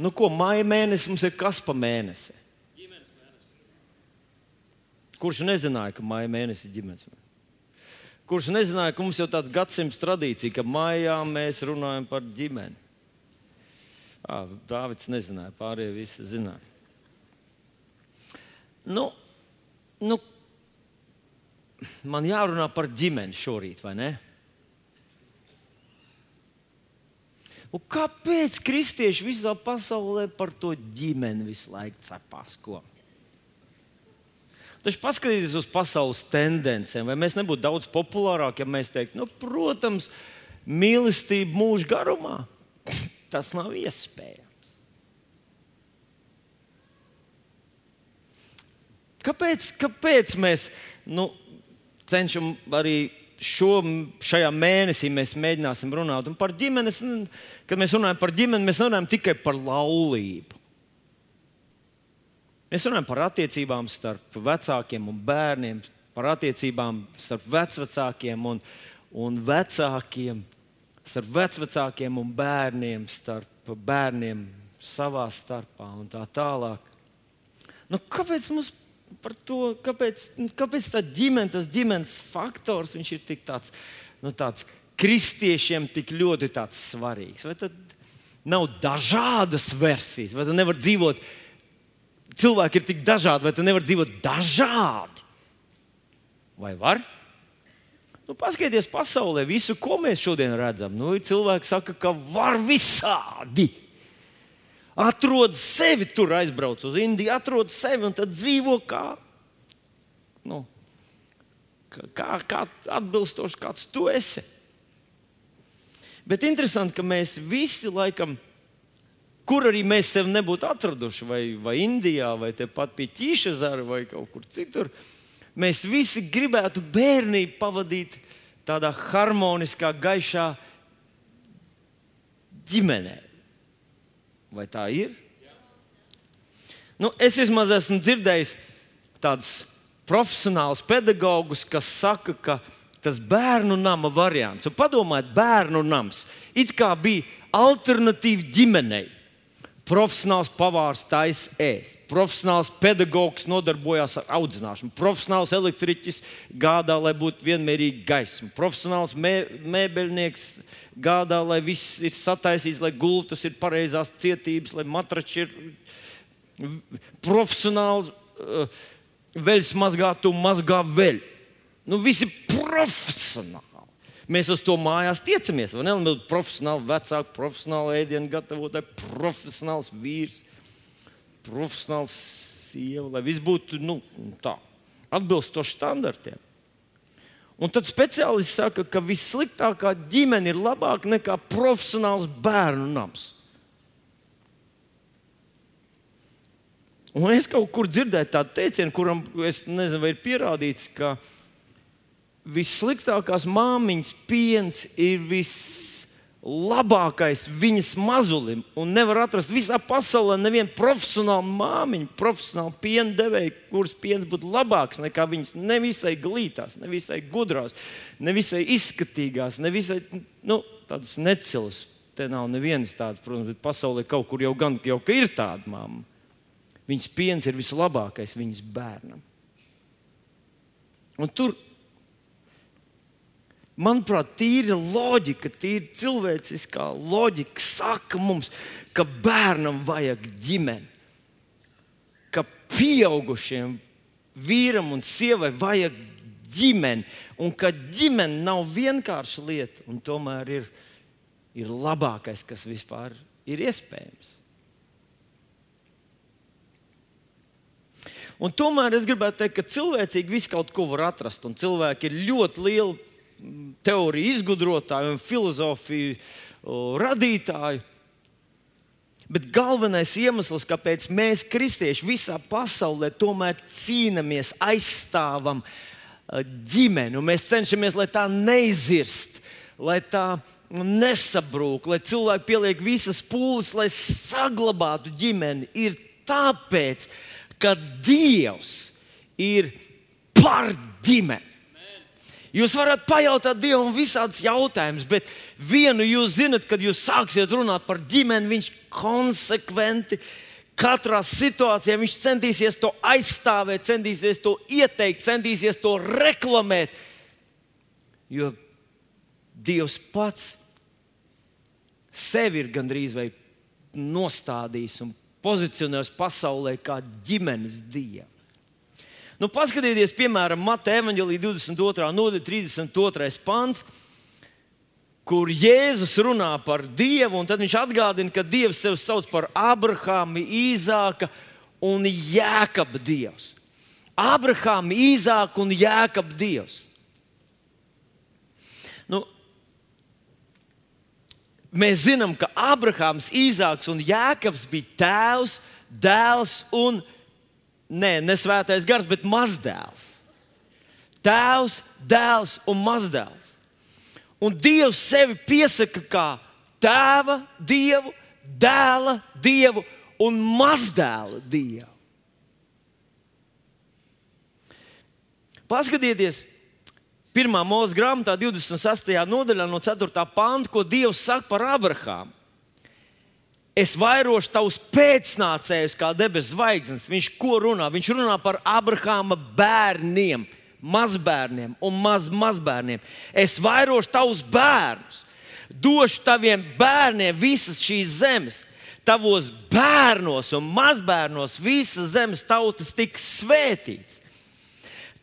Nu, ko maija mēnesis mums ir kas pa mēnesi? Kurš nezināja, ka maija mēnesis ir ģimenes mēnesis? Kurš nezināja, ka mums jau tāds gadsimts tradīcija, ka maijā mēs runājam par ģimeni? À, Dāvids nezināja, pārējie visi zināja. Nu, nu, man jārunā par ģimeni šorīt, vai ne? Un kāpēc kristieši visā pasaulē par to ģimeni visu laiku cepās? Ko? Taču paskatieties uz pasaules tendencēm, vai mēs nebūtu daudz populārāki, ja mēs teiktu, nu, protams, mīlestība mūža garumā. Tas nav iespējams. Kāpēc, kāpēc mēs nu, cenšamies arī šo, šajā mēnesī mēs mēģināsim runāt par ģimenes? Kad mēs runājam par ģimeni, mēs runājam tikai par laulību. Mēs runājam par attiecībām starp vecākiem un bērniem, par attiecībām starp vecākiem un, un vecākiem, starp vecākiem un bērniem, starp bērniem savā starpā un tā tālāk. Nu, kāpēc mums par to, kāpēc, kāpēc tā ģimene, tas ģimenes faktors ir tik tāds, nu, tāds kristiešiem tik ļoti svarīgs? Vai tad nav dažādas versijas, vai tad nevar dzīvot? cilvēki ir tik dažādi, vai tu nevari dzīvot dažādi? Vai var? Nu, paskatieties pasaulē, visu, ko mēs šodien redzam. Nu, cilvēki saka, ka var visādi. Atrod sevi tur, aizbrauc uz Indiju, atrod sevi un tad dzīvo kā, nu, kā, kā atbilstoši kāds tu esi. Bet interesanti, ka mēs visi laikam kur arī mēs sevi nebūtu atraduši, vai, vai Indijā, vai tepat pie ķīšezara, vai kaut kur citur, mēs visi gribētu bērnību pavadīt tādā harmoniskā, gaišā ģimenē. Vai tā ir? Nu, es vismaz esmu dzirdējis tādus profesionālus pedagogus, kas saka, ka tas bērnu nama variants, un padomājiet, bērnu nams. It kā bija alternatīva ģimenei profesionāls pavārs taisa ēst, profesionāls pedagogs nodarbojās ar audzināšanu, profesionāls elektriķis gādā, lai būtu vienmērīga gaisma, profesionāls mē, mēbeļnieks gādā, lai viss ir sataisīts, lai gultas ir pareizās cietības, lai matrači ir profesionāls uh, veļas mazgātu, mazgā veļu. Nu, visi profesionāli. Mēs uz to mājās tiecamies. Ne? Mēs profesionāli vecāki, profesionāli ēdienu gatavotāji, profesionāls vīrs, profesionāls sieva, lai viss būtu nu, tā, atbilstoši standartiem. Un tad speciālists saka, ka vissliktākā ģimene ir labāka nekā profesionāls bērnu nams. Un es kaut kur dzirdēju tādu teicienu, kuram es nezinu, vai ir pierādīts, ka vissliktākās māmiņas piens ir vislabākais viņas mazulim. Un nevar atrast visā pasaulē nevienu profesionālu māmiņu, profesionālu piena devēju, kuras piens būtu labāks nekā viņas nevisai glītās, nevisai gudrās, nevisai izskatīgās, nevisai nu, tādas necilas. Te nav nevienas tādas, protams, bet pasaulē kaut kur jau gan jau ir tāda māma. Viņas piens ir vislabākais viņas bērnam. Un tur manuprāt, tīra loģika, tīra cilvēciskā loģika saka mums, ka bērnam vajag ģimeni, ka pieaugušiem vīram un sievai vajag ģimeni, un ka ģimene nav vienkārša lieta, un tomēr ir, ir labākais, kas vispār ir iespējams. Un tomēr es gribētu teikt, ka cilvēcīgi visu kaut ko var atrast, un cilvēki ir ļoti lieli teoriju izgudrotāji un filozofiju radītāji. Bet galvenais iemesls, kāpēc mēs, kristieši, visā pasaulē tomēr cīnāmies, aizstāvam ģimeni, un mēs cenšamies, lai tā neizirst, lai tā nesabrūk, lai cilvēki pieliek visas pūles, lai saglabātu ģimeni, ir tāpēc, ka Dievs ir par ģimeni. Jūs varat pajautāt Dievam visādus jautājumus, bet vienu jūs zinat, kad jūs sāksiet runāt par ģimeni, viņš konsekventi katrā situācijā viņš centīsies to aizstāvēt, centīsies to ieteikt, centīsies to reklamēt. Jo Dievs pats sevi ir gandrīz vai nostādījis un pozicionējis pasaulē kā ģimenes dievu. Nu, paskatieties, piemēram, Mateja evanģēlīja 22. nodaļa, 32. pants, kur Jēzus runā par Dievu, un tad viņš atgādina, ka Dievs sevi sauc par Abrahāmu, Īzāka un Jēkabā Dievs. Abrahāma, Īzāka un Jēkabā Dievs. Nu, mēs zinām, ka Abrahāms, Īzāks un Jēkabs bija tēvs, dēls un ne, ne svētais gars, bet mazdēls. Tēvs, dēls un mazdēls. Un Dievs sevi piesaka kā tēva dievu, dēla dievu un mazdēla dievu. Paskatieties, pirmā mūža grāmatā, 26. nodaļā, no 4. panta, ko Dievs saka par Abrahāmu es vairošu tavus pēcnācējus kā debesu zvaigznes. Viņš ko runā? Viņš runā par Abrahāma bērniem, mazbērniem un maz, mazbērniem. Es vairošu tavus bērnus, došu taviem bērniem visas šīs zemes. Tavos bērnos un mazbērnos visas zemes tautas tiks svētīts.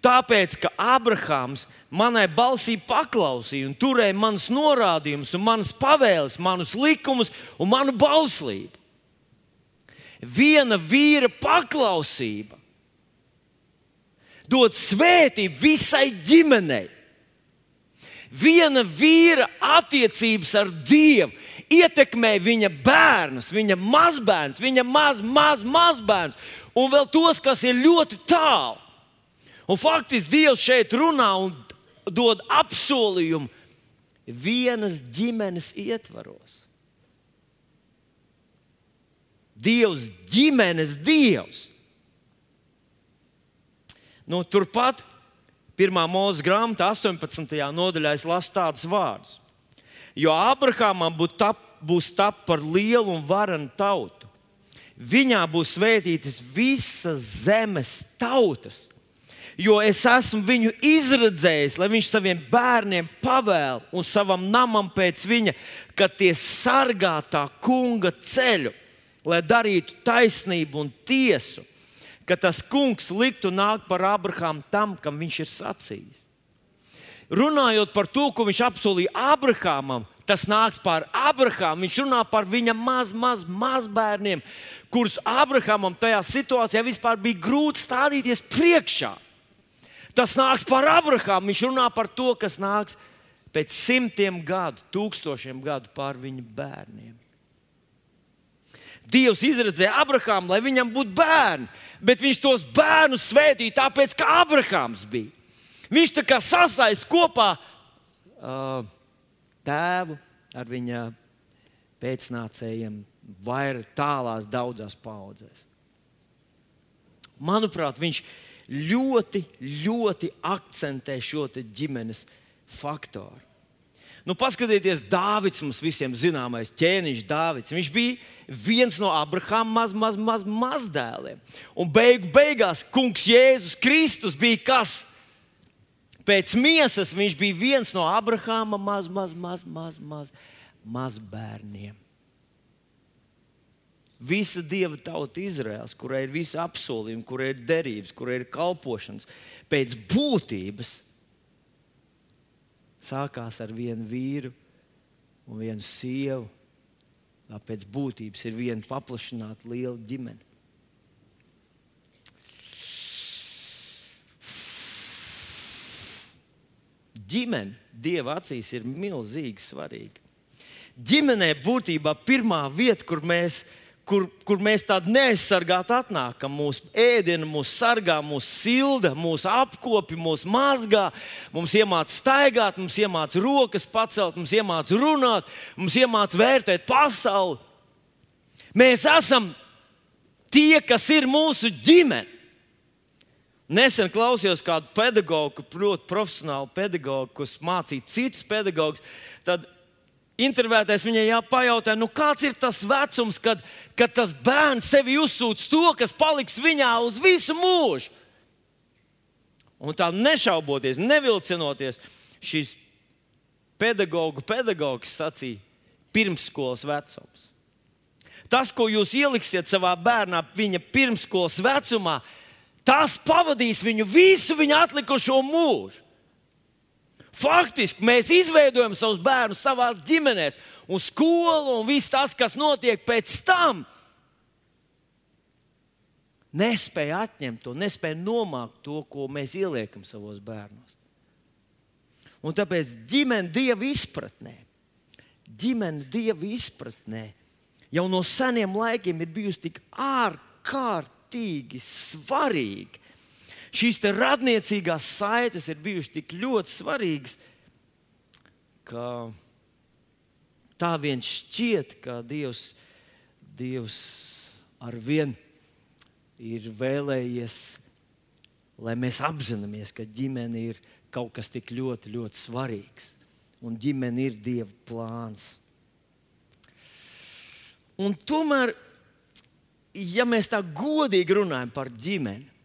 Tāpēc, ka Abrahāms manai balsī paklausīja un turēja manas norādījumus, manas pavēles, manus likumus un manu bauslību. Viena vīra paklausība dod svētību visai ģimenei. Viena vīra attiecības ar Dievu ietekmē viņa bērnus, viņa mazbērnus, viņa maz, maz, mazbērnus un vēl tos, kas ir ļoti tālu. Un faktiski Dievs šeit runā un dod apsolījumu vienas ģimenes ietvaros. Dievs, ģimenes dievs. Nu, turpat, pirmā mūža grāmatā, 18. nodaļā, es lasu tādus vārdus. Jo Abrahamam tap, būs tap par lielu un varenu tautu. Viņā būs svētītas visas zemes tautas jo es esmu viņu izredzējis, lai viņš saviem bērniem pavēl un savam namam pēc viņa, ka tie sargā tā kunga ceļu, lai darītu taisnību un tiesu, ka tas kungs liktu nākt par Abrahāmu tam, kam viņš ir sacījis. Runājot par to, ko viņš apsolīja Abrahamam, tas nāks pār Abrahāmu. Viņš runā par viņa maz, maz, mazbērniem, kurus Abrahamam tajā situācijā vispār bija grūti stādīties priekšā. Tas nāks par Abrahāmu. Viņš runā par to, kas nāks pēc simtiem gadu, tūkstošiem gadu pār viņa bērniem. Dievs izredzēja Abrahāmu, lai viņam būtu bērni, bet viņš tos bērnus svētīja tāpēc, ka Abrahāms bija. Viņš tā kā sasaist kopā uh, tēvu ar viņa pēcnācējiem vairāk tālās, daudzās paudzēs. Manuprāt, viņš ir ļoti, ļoti akcentē šo ģimenes faktoru. Nu, paskatieties, Dārvids mums visiem zināmais ķēniņš, Dārvids. Viņš bija viens no Abrahama maz, maz, maz, mazdēliem. Un beigu, beigās kungs Jēzus Kristus bija kas? Pēc miesas viņš bija viens no Abrahama maz, maz, maz, maz, maz, maz bērniem visa dieva tauta Izraels, kurai ir visi apsolījumi, kurai ir derības, kurai ir kalpošanas, pēc būtības sākās ar vienu vīru un vienu sievu. Pēc būtības ir viena paplašināta liela ģimene. Ģimene Dieva acīs ir milzīgi svarīga. Ģimenē būtībā pirmā vieta, kur mēs mēs kur, kur mēs tādi neaizsargāti atnākam. Mūsu ēdienu, mūsu sargā, mūsu silda, mūsu apkopi, mūsu mazgā, mums iemāca staigāt, mums iemāca rokas pacelt, mums iemāca runāt, mums iemāca vērtēt pasauli. Mēs esam tie, kas ir mūsu ģimene. Nesen klausījos kādu pedagogu, ļoti profesionālu pedagogu, kas mācīja citus pedagogus. Tad intervētājs viņai jāpajautā, nu kāds ir tas vecums, kad, kad tas bērns sevi uzsūc to, kas paliks viņā uz visu mūžu. Un tā nešauboties, nevilcinoties, šīs pedagoģa pedagogs sacīja, pirmsskolas vecums. Tas, ko jūs ieliksiet savā bērnā, viņa pirmsskolas vecumā, tas pavadīs viņu visu viņa atlikušo mūžu. Faktiski mēs izveidojam savus bērnus savā ģimenē, un skolu un viss tas, kas notiek pēc tam. Nespēja atņemt to, nespēja nomākt to, ko mēs ieliekam savos bērnos. Un tāpēc ģimene dieva izpratnē, ģimene dieva izpratnē jau no seniem laikiem ir bijusi tik ārkārtīgi svarīga. Šīs radniecīgās saites ir bijušas tik ļoti svarīgas, ka tā vien šķiet, ka Dievs, Dievs ar vienu ir vēlējies, lai mēs apzināmies, ka ģimene ir kaut kas tik ļoti, ļoti svarīgs. Un ģimene ir Dieva plāns. Un tomēr, ja mēs tā godīgi runājam par ģimeni,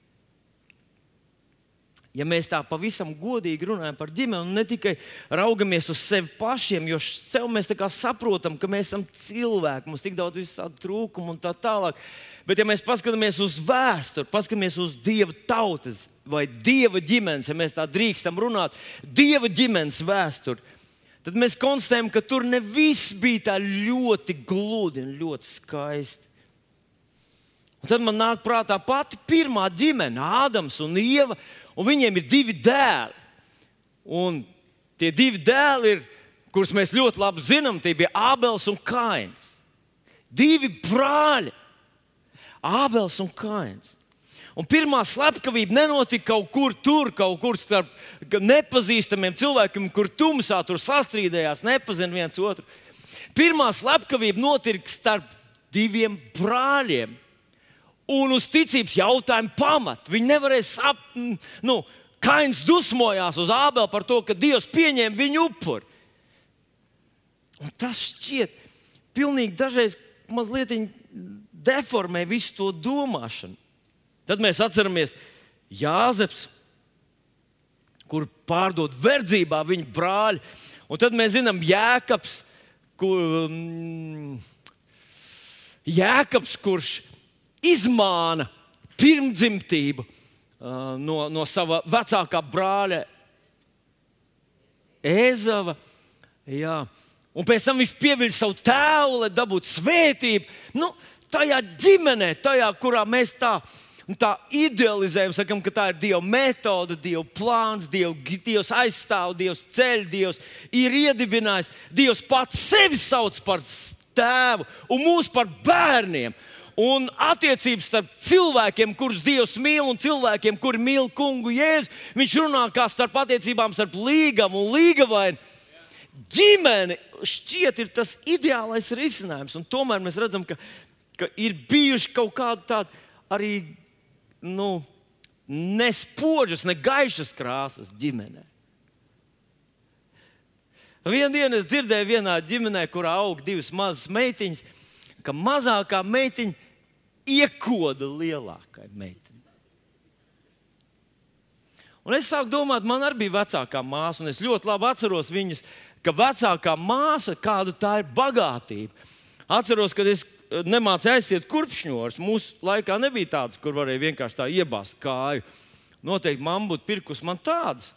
ja mēs tā pavisam godīgi runājam par ģimeni un ne tikai raugamies uz sevi pašiem, jo sev mēs saprotam, ka mēs esam cilvēki, mums ir tik daudz visādi trūkumu un tā tālāk. Bet, ja mēs paskatāmies uz vēsturi, paskatāmies uz dieva tautas vai dieva ģimenes, ja mēs tā drīkstam runāt, dieva ģimenes vēsturi, tad mēs konstatējam, ka tur ne viss bija tā ļoti gludi un ļoti skaisti. Un tad man nāk prātā pati pirmā ģimene, Ādams un Ieva, un viņiem ir divi dēli. Un tie divi dēli, ir, kurus mēs ļoti labi zinām, tie bija Ābels un Kains. Divi brāļi, Ābels un Kains. Un pirmā slepkavība nenotika kaut kur tur, kaut kur starp nepazīstamiem cilvēkiem, kur tumsā tur sastrīdējās, nepazina viens otru. Pirmā slepkavība notika starp diviem brāļiem. Un uz ticības jautājumu pamatu viņi nevarēja saprast. Nu, Kains dusmojās uz Ābeli par to, ka Dievs pieņēma viņu upuri. Un tas šķiet pilnīgi dažreiz mazliet deformē visu to domāšanu. Tad mēs atceramies Jāzeps, kur pārdod verdzībā viņa brāļi. Un tad mēs zinām Jēkabs, kur, um, Jēkabs kurš izmāna pirmdzimtību uh, no, no sava vecākā brāļa Ezava. Jā. Un pēc tam viņš pieviļ savu tēvu, lai dabūtu svētību. Nu, tajā ģimenē, tajā, kurā mēs tā tā idealizējam, sakam, ka tā ir Dieva metode, Dieva plāns, Dieva, Dievs aizstāv, Dievs ceļ, Dievs ir iedibinājis. Dievs pats sevi sauc par tēvu un mūs par bērniem. Un attiecības starp cilvēkiem, kurus Dievs mīl, un cilvēkiem, kuri mīl kungu Jēzu, viņš runā kā starp attiecībām starp līgām un līgavainu. Ģimene šķiet ir tas ideālais risinājums, un tomēr mēs redzam, ka, ka ir bijuši kaut kādi tādi arī nu, ne spožas, ne gaišas krāsas ģimenē. Vienā dienā es dzirdēju, vienā ģimenē, kurā aug divas mazas meitiņas, ka mazākā meitiņa iekoda lielākai meitiņai. Un es sāku domāt, man arī bija vecākā māsa, un es ļoti labi atceros viņas, ka vecākā māsa, kāda tā ir bagātība. Atceros, kad es nemācīja aiziet kurpšņos. Mūsu laikā nebija tādas, kur varēja vienkārši tā iebāzt kāju. Noteikti mamma būtu pirkus man tādas.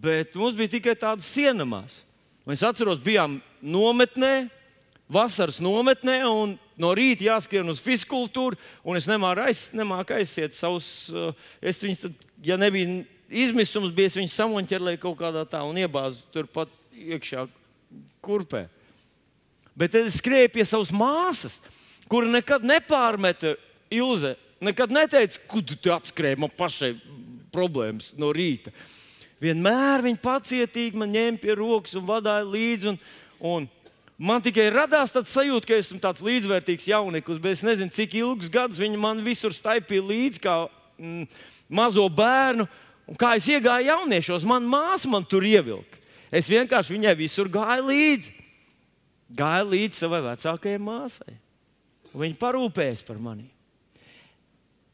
Bet mums bija tikai tādas sienamās. Mēs atceramies, bijām nometnē, vasaras nometnē, un no rīta jāskrien uz fiziskultūru. Es nemāku aiz, aiziet savus, uh, es viņus, tad, ja nebija izmisums, bija viņas samoņķerlēja kaut kādā tā un iebāzu turpat iekšā kurpē. Bet tad es skrēju pie savas māsas, kura nekad nepārmeta Ilze. Nekad neteica, kur tu atskrēji man pašai problēmas no rīta. Vienmēr viņa pacietīgi man ņēma pie rokas un vadīja līdzi. Un, un man tikai radās tāds sajūta, ka esmu tāds līdzvērtīgs jauneklis, bet es nezinu, cik ilgus gadus viņa man visur staipīja līdzi, kā mm, mazo bērnu. Un kā es iegāju jauniešos, man māsa man tur ievilka. Es vienkārši viņai visur gāju līdzi. Gāju līdzi savai vecākajai māsai. Viņa parūpējas par mani.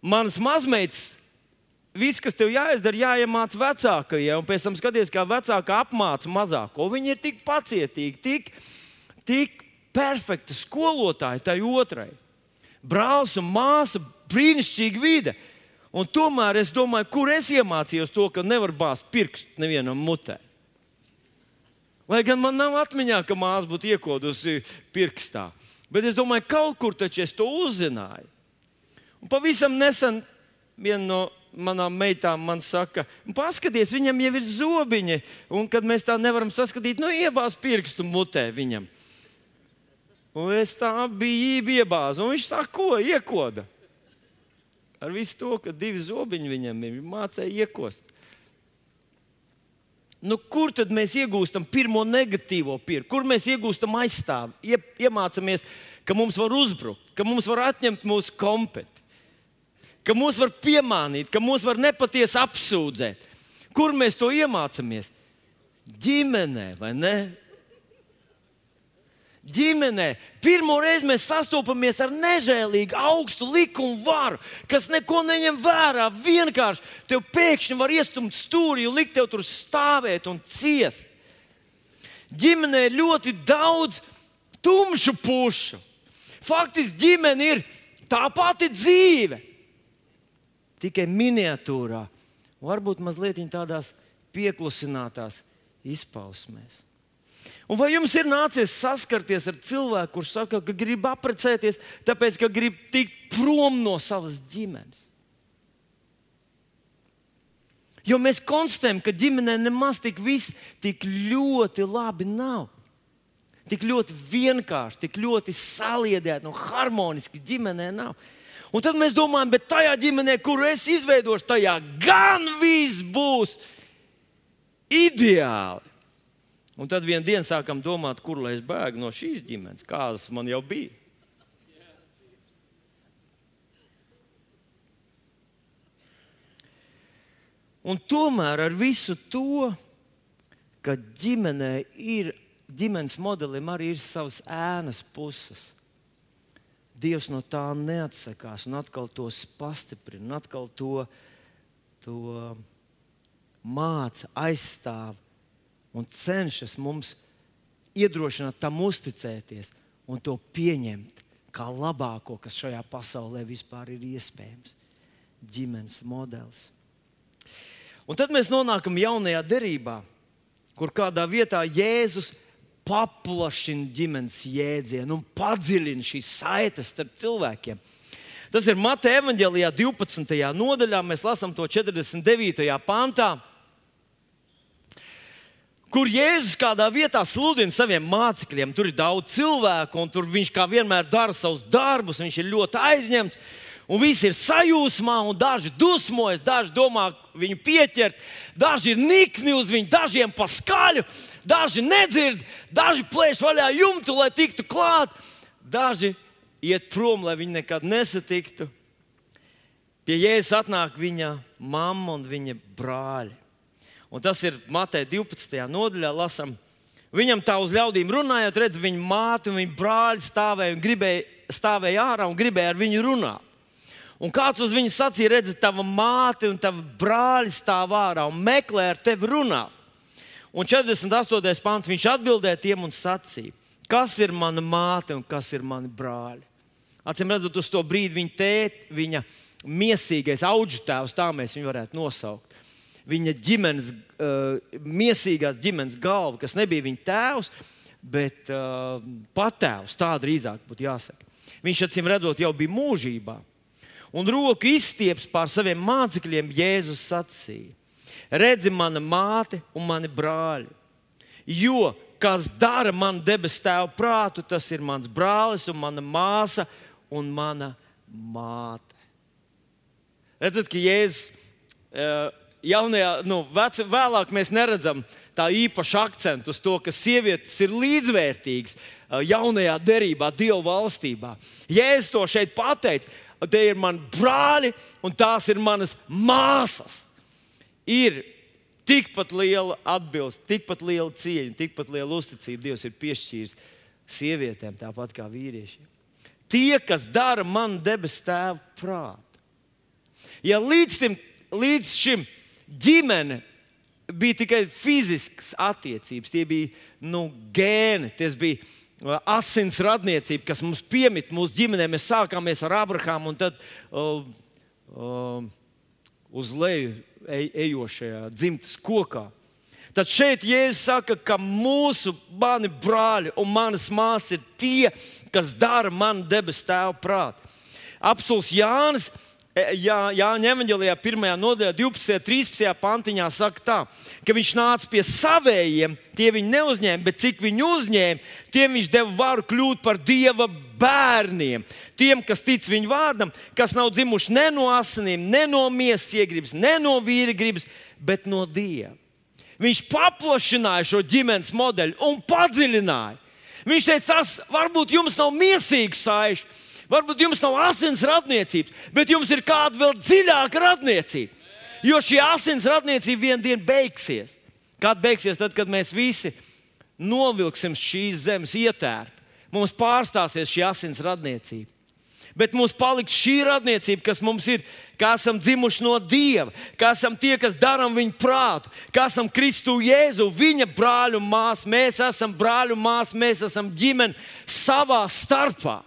Manas mazmeitas, viss, kas tev jāizdara, jāiemācās vecākajai, un pēc tam skaties, kā vecāka apmāca mazāko. Viņi ir tik pacietīgi, tik, tik perfekti skolotāji tai otrai. Brālis un māsa, brīnišķīga vide. Un tomēr es domāju, kur es iemācījos to, ka nevar bāzt pirkstu nevienam mutē. Lai gan man nav atmiņā, ka māsa būtu iekodusi pirkstā. Bet es domāju, ka kaut kur taču es to uzzināju. Un pavisam nesen viena no manām meitām man saka, paskatieties, viņam jau ir zobiņi, un kad mēs tā nevaram saskatīt, nu, iebāz pirkstu mutē viņam. Un es tā biju iebāzis, un viņš tā ko iekoda. Ar visu to, ka divi zobiņi viņam ir, mācīja iekost. Nu, kur tad mēs iegūstam pirmo negatīvo pieredzi? Kur mēs iegūstam aizstāvi? Ie, iemācāmies, ka mums var uzbrukt, ka mums var atņemt mūsu kompetenci, ka mūs var piemānīt, ka mūs var nepatiesi apsūdzēt. Kur mēs to iemācāmies? Ģimenē, vai ne? Ģimenē. Pirmo reizi mēs sastopamies ar nežēlīgu, augstu likumu varu, kas neko neņem vērā. Vienkārši tev pēkšņi var iestumt stūri un likt tev tur stāvēt un ciest. Ģimenē ir ļoti daudz tumšu pušu. Faktiski ģimene ir tā pati dzīve, tikai miniatūrā, varbūt mazliet tādās pieklusinātās izpausmēs. Un vai jums ir nācies saskarties ar cilvēku, kurš saka, ka grib apprecēties, tāpēc ka grib tikt prom no savas ģimenes? Jo mēs konstatējam, ka ģimenē nemaz tik viss tik ļoti labi nav. Tik ļoti vienkārši, tik ļoti saliedēta un harmoniski ģimenē nav. Un tad mēs domājam, bet tajā ģimenē, kur es izveidošu, tajā gan viss būs ideāli. Un tad vienā dienā sākam domāt, kur lai es bēgu no šīs ģimenes, kādas man jau bija. Un tomēr ar visu to, ka ģimenē ir, ģimenes modelim arī ir savas ēnas puses. Dievs no tā neatsakās un atkal tos pastiprina, atkal to, to māca, aizstāv un cenšas mums iedrošināt tam uzticēties un to pieņemt kā labāko, kas šajā pasaulē vispār ir iespējams. Ģimenes modelis. Un tad mēs nonākam jaunajā derībā, kur kādā vietā Jēzus paplašina ģimenes jēdzienu un padziļina šīs saites starp cilvēkiem. Tas ir Mateja evanģēlijā, 12. nodaļā. Mēs lasām to 49. pantā kur Jēzus kādā vietā sludina saviem mācekļiem. Tur ir daudz cilvēku, un tur viņš kā vienmēr dara savus darbus. Viņš ir ļoti aizņemts, un visi ir sajūsmā, un daži dusmojas, daži domā viņu pieķert, daži ir nikni uz viņu, dažiem pa skaļu, daži nedzird, daži plēš vaļā jumtu, lai tiktu klāt, daži iet prom, lai viņi nekad nesatiktu. Pie Jēzus atnāk viņa mamma un viņa brāļi. Un tas ir Mateja 12. nodaļā, lasām. Viņam tā uz ļaudīm runājot, redz, viņa māte un viņa brāļi stāvēja, un gribēja, stāvēja ārā un gribēja ar viņu runāt. Un kāds uz viņu sacīja, redz, tava māte un tava brāļi stāv ārā un meklē ar tevi runāt. Un 48. pāns viņš atbildēja tiem un sacīja, kas ir mana māte un kas ir mani brāļi. Atcīm redzot, uz to brīdi viņa tēta, viņa mīsīgais augu tēvs, tā mēs viņu varētu nosaukt viņa ģimenes, uh, miesīgās ģimenes galva, kas nebija viņa tēvs, bet uh, patēvs. Tā drīzāk būtu jāsaka. Viņš acīm redzot, jau bija mūžībā. Un roku izstieps pār saviem mācekļiem, Jēzus sacīja: Redzi, mana māte un mani brāļi. Jo kas dara manu debesu tēvu prātu, tas ir mans brālis un mana māsa un mana māte. Redzat, ka Jēzus uh, jaunajā, nu, vec, vēlāk mēs neredzam tā īpašu akcentu uz to, ka sievietes ir līdzvērtīgas jaunajā derībā, Dieva valstībā. Jēzus to šeit pateica, tie ir mani brāļi un tās ir manas māsas. Ir tikpat liela atbilstība, tikpat liela cieņa, tikpat liela uzticība Dievs ir piešķīris sievietēm, tāpat kā vīriešiem. Tie, kas dara man debesu tēvu prātu. Ja līdz, tim, līdz šim ģimene bija tikai fiziskas attiecības, tie bija nu, gēni, tas bija uh, asins radniecība, kas mums piemīt mūsu ģimenē. Mēs sākāmies ar Abrahāmu un tad uh, uh, uz leju ej, ejošajā dzimtas kokā. Tad šeit Jēzus saka, ka mūsu bani brāļi un manas māsas ir tie, kas dara man debesu tēvu prātu. Apstults Jānis Jā, Jāņa Evanģelijā, 1. nodaļā, 12. un 13. pantiņā saka, tā, ka viņš nāca pie saviem, tie viņu neuzņēma, bet cik viņu uzņēma, tiem viņš deva varu kļūt par dieva bērniem. Tiem, kas tic viņa vārdam, kas nav dzimuši ne no asinīm, ne no miesas iegribas, ne no vīra gribas, bet no dieva. Viņš paplašināja šo ģimenes modeļu un padziļināja. Viņš teica, tas varbūt jums nav mīsīgs saišs Varbūt jums nav asins radniecības, bet jums ir kāda vēl dziļāka radniecība. Jo šī asins radniecība vienā dienā beigsies. Kad beigsies, tad, kad mēs visi novilksim šīs zemes ietērpu, mums pārstāsies šī asins radniecība. Bet mums paliks šī radniecība, kas mums ir, kā esam dzimuši no Dieva, kā esam tie, kas darām viņa prātu, kā esam Kristu Jēzu, viņa brāļu māsu. Mēs esam brāļu māsu, mēs esam ģimene savā starpā.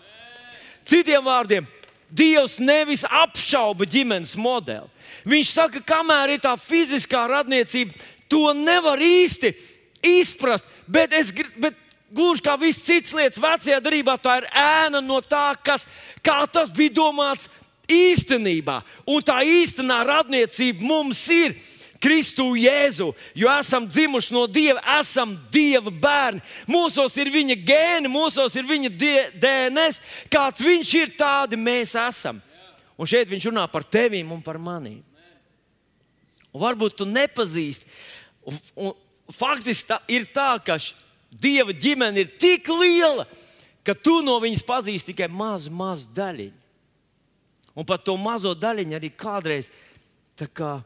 Citiem vārdiem, Dievs nevis apšauba ģimenes modeli. Viņš saka, kamēr ir tā fiziskā radniecība, to nevar īsti izprast. Bet, es, bet gluži kā viss cits lietas, vecajā darbā, tā ir ēna no tā, kas, kā tas bija domāts īstenībā. Un tā īstenā radniecība mums ir Kristu Jēzu, jo esam dzimuši no Dieva, esam Dieva bērni. Mūsos ir viņa gēni, mūsos ir viņa DNS. Kāds viņš ir, tādi mēs esam. Un šeit viņš runā par tevīm un par manīm. Un varbūt tu nepazīsti. Un, un, faktiski tā ir tā, ka Dieva ģimene ir tik liela, ka tu no viņas pazīsti tikai mazu, mazu daļiņu. Un par to mazo daļiņu arī kādreiz kā,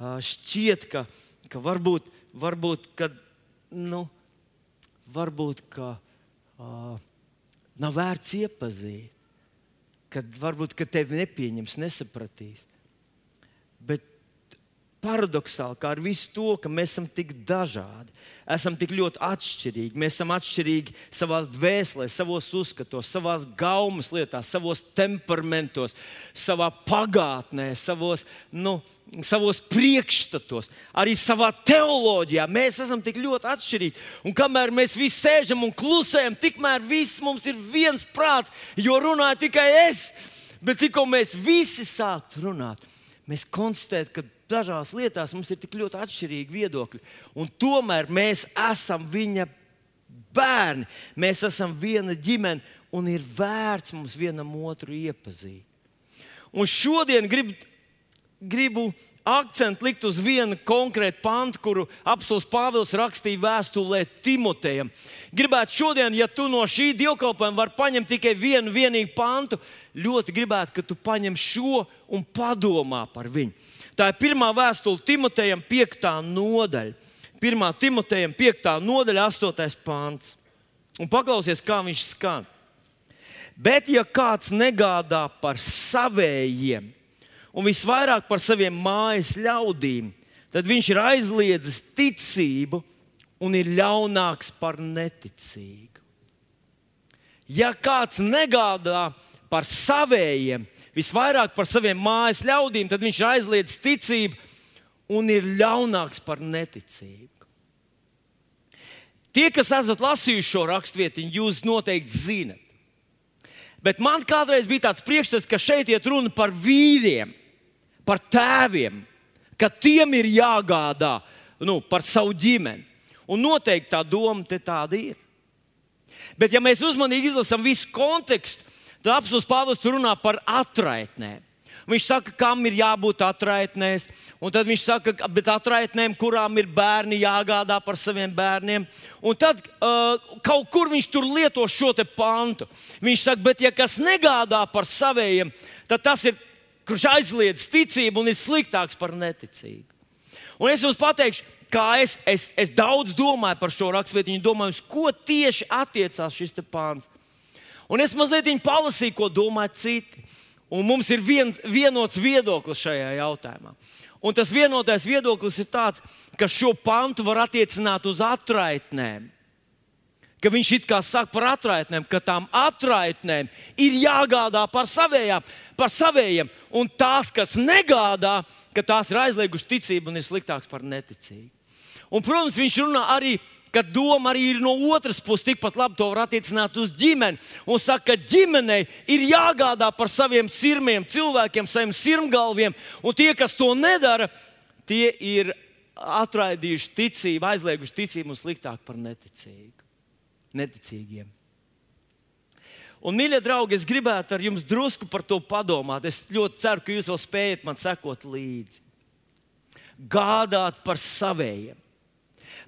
šķiet, ka, ka varbūt, varbūt, ka, nu, varbūt ka, uh, nav vērts iepazīt, kad varbūt ka tevi nepieņems, nesapratīs. Bet paradoxāli, kā ar visu to, ka mēs esam tik dažādi, esam tik ļoti atšķirīgi. Mēs esam atšķirīgi savā dvēselē, savos uzskatos, savā gaumas lietās, savos temperamentos, savā pagātnē, savos, nu, savos priekšstatos, arī savā teoloģijā. Mēs esam tik ļoti atšķirīgi. Un kamēr mēs visi sēžam un klusējam, tikmēr viss mums ir viens prāts, jo runāju tikai es. Bet tikko mēs visi sāktu runāt, mēs konstatējam, ka dažās lietās mums ir tik ļoti atšķirīgi viedokļi. Un tomēr mēs esam viņa bērni, mēs esam viena ģimene, un ir vērts mums vienam otru iepazīt. Un šodien gribu gribu akcentu likt uz vienu konkrētu pantu, kuru apelsīns Pāvils rakstīja vēstulē Timotejam. Gribētu šodien, ja tu no šī dievkalpojuma vari paņemt tikai vienu vienīgu pantu, ļoti gribētu, ka tu paņem šo un padomā par viņu. Tā ir pirmā vēstule Timotejam, 5. nodaļa. 1. Timotejam, 5. nodaļa, 8. pāns. Un paklausies, kā viņš skan. Bet, ja kāds negādā par savējiem, un visvairāk par saviem mājas ļaudīm, tad viņš ir aizliedzis ticību un ir ļaunāks par neticīgu. Ja kāds negādā par saviem, visvairāk par saviem mājas ļaudīm, tad viņš ir aizliedzis ticību un ir ļaunāks par neticību. Tie, kas esat lasījuši šo raksturvietiņu, jūs noteikti zinat. Bet man kādreiz bija tāds priekšstats, ka šeit iet runa par vīriem par tēviem, ka tiem ir jāgādā nu, par savu ģimeni. Un noteikti tā doma tāda ir. Bet, ja mēs uzmanīgi izlasām visu kontekstu, tad apelsīns Pāvils runā par atraitnēm. Viņš saka, kam ir jābūt atraitnēs. Un tad viņš saka, ka atraitnēm, kurām ir bērni, jāgādā par saviem bērniem. Un tad uh, kaut kur viņš tur lieto šo pantu. Viņš saka, bet ja kas negādā par saviem, tad tas ir, kurš aizliedz ticību un ir sliktāks par neticību. Un es jums pateikšu, kā es, es, es daudz domāju par šo raksturvietu, domāju, uz ko tieši attiecās šis pāns. Un es mazliet palasīju, ko domā citi. Un mums ir viens, vienots viedoklis šajā jautājumā. Un tas vienotais viedoklis ir tāds, ka šo pantu var attiecināt uz atraitnēm. Ka viņš it kā saka par atraitnēm, ka tām atraitnēm ir jāgādā par, savējām, par savējiem. Un tās, kas negādā, ka tās ir aizliegušas ticību un ir sliktākas par neticību. Un, protams, viņš runā arī par ka doma arī ir no otras puses, tikpat labi to var attiecināt uz ģimeni. Un saka, ka ģimenei ir jāgādā par saviem sirmiem, cilvēkiem, saviem sirmgalviem, un tie, kas to nedara, tie ir atraidījuši ticību, aizlieguši ticību un sliktāk par neticīgu. neticīgiem. Un, mīļie draugi, es gribētu ar jums drusku par to padomāt. Es ļoti ceru, ka jūs vēl spējat man sekot līdzi. Gādāt par saviem.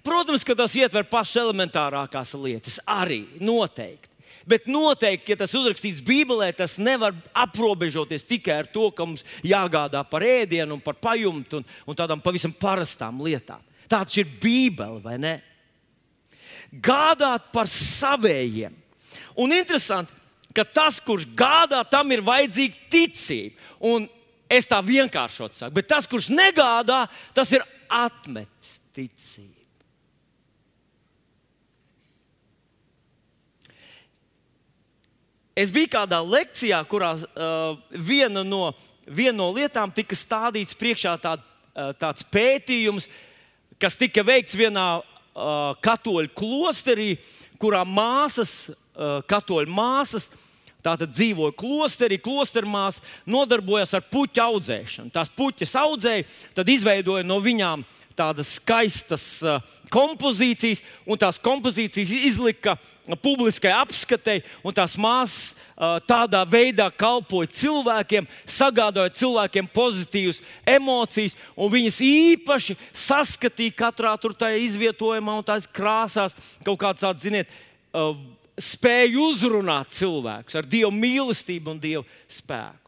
Protams, ka tas ietver pašas elementārākās lietas, arī noteikti. Bet noteikti, ja tas uzrakstīts Bībelē, tas nevar aprobežoties tikai ar to, ka mums jāgādā par ēdienu, par pajumtu un, un tādām pavisam parastām lietām. Tāds ir Bībele, vai ne? Gādāt par saviem. Un interesanti, ka tas, kurš gādā, tam ir vajadzīga ticība. Un es tā vienkāršot saku, bet tas, kurš negādā, tas ir atmetis ticību. Es biju kādā lekcijā, kurā uh, viena, no, viena no lietām tika stādīts priekšā tā, uh, tāds pētījums, kas tika veikts vienā uh, katoļu klosterī, kurā māsas, uh, katoļu māsas, tātad dzīvoja klosterī, klostermās, nodarbojās ar puķu audzēšanu. Tās puķas audzēja, tad izveidoja no viņām tādas skaistas uh, kompozīcijas, un tās kompozīcijas izlika publiskai apskatei, un tās māsas tādā veidā kalpoja cilvēkiem, sagādāja cilvēkiem pozitīvas emocijas, un viņas īpaši saskatīja katrā tur tajā izvietojumā un tās krāsās kaut kāds tāds, ziniet, spēju uzrunāt cilvēkus ar dievu mīlestību un dievu spēku.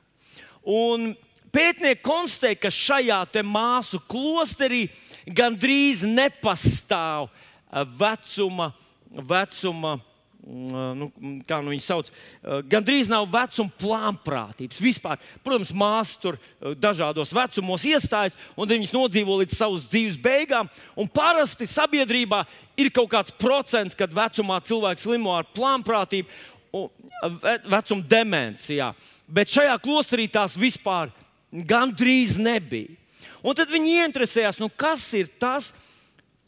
Un pētnieki konstatēja, ka šajā māsu klosterī gandrīz nepastāv vecuma, vecuma nu, kā nu viņi sauc, gandrīz nav vecuma plānprātības. Vispār, protams, māsas tur dažādos vecumos iestājas, un viņas nodzīvo līdz savas dzīves beigām. Parasti sabiedrībā ir kaut kāds procents, kad vecumā cilvēks slimo ar plānprātību, vecuma demencijā. Bet šajā klosterī tās vispār gandrīz nebija. Un tad viņi interesējās, nu, kas ir tas,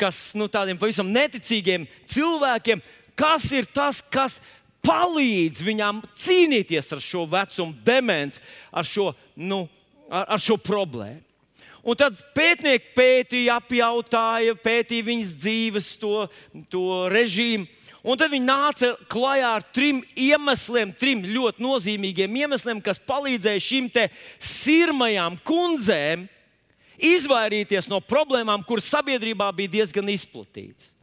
kas nu, tādiem pavisam neticīgiem cilvēkiem, kas ir tas, kas palīdz viņām cīnīties ar šo vecumu demenci, ar šo, nu, ar, ar šo problēmu. Un tad pētnieki pētīja, apjautāja, pētīja viņas dzīves, to, to režīmu. Un tad viņi nāca klajā ar trim iemesliem, trim ļoti nozīmīgiem iemesliem, kas palīdzēja šīm sirmajām kundzēm izvairīties no problēmām, kuras sabiedrībā bija diezgan izplatītas.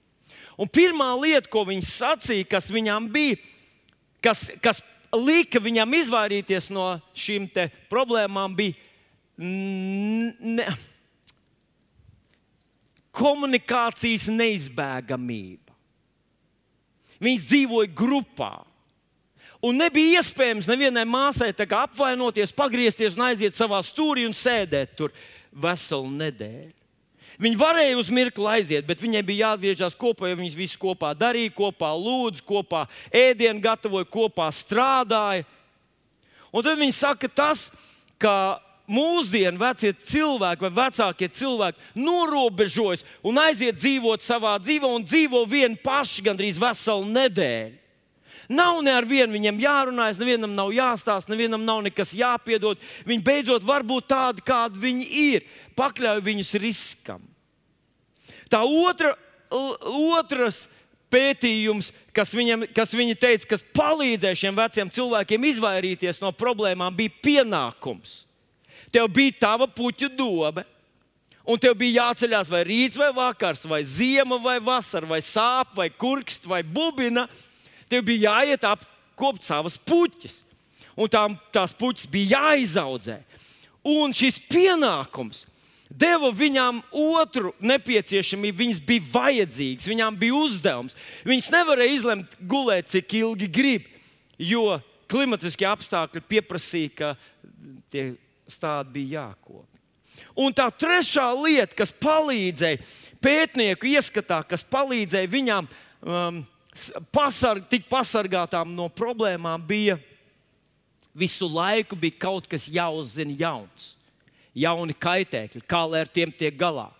Un pirmā lieta, ko viņi sacīja, kas viņām bija, kas, kas lika viņam izvairīties no šīm problēmām, bija ne, komunikācijas neizbēgamība. Viņas dzīvoja grupā. Un nebija iespējams nevienai māsai apvainoties, pagriezties un aiziet savā stūrī un sēdēt tur veselu nedēļu. Viņi varēja uz mirkli aiziet, bet viņiem bija jāatgriežas kopā, jo viņas visi kopā darīja, kopā lūdza, kopā ēdienu gatavoja, kopā strādāja. Un tad viņi saka, tas, ka mūsdienu vecie cilvēki vai vecākie cilvēki norobežojas un aiziet dzīvot savā dzīvē un dzīvo vieni paši gandrīz veselu nedēļu. Nav ne ar vienu viņam jārunājas, nevienam nav jāstāsta, nevienam nav nekas jāpiedod. Viņi beidzot var būt tādi, kādi viņi ir. Pakļauj viņus riskam. Tā otra, otrs pētījums, kas, viņam, kas viņa teica, kas palīdzēja šiem veciem cilvēkiem izvairīties no problēmām, bija pienākums. Tev bija tava puķu dobe. Un tev bija jāceļās vai rīts, vai vakars, vai ziema, vai vasara, vai sāp, vai kurkst, vai bubina. Tev bija jāiet apkopt savas puķis. Un tām, tās puķis bija jāizaudzē. Un šis pienākums deva viņām otru nepieciešamību. Viņas bija vajadzīgas, viņām bija uzdevums. Viņas nevarēja izlemt, gulēt, cik ilgi grib, jo klimatiskie apstākļi pieprasīja, ka tie stādi bija jākop. Un tā trešā lieta, kas palīdzēja pētnieku ieskatā, kas palīdzēja viņām um, pasarg, tikt pasargātām no problēmām, bija visu laiku bija kaut kas jāuzzina jauns. Jauni kaitēkļi, kā lai ar tiem tiek galā,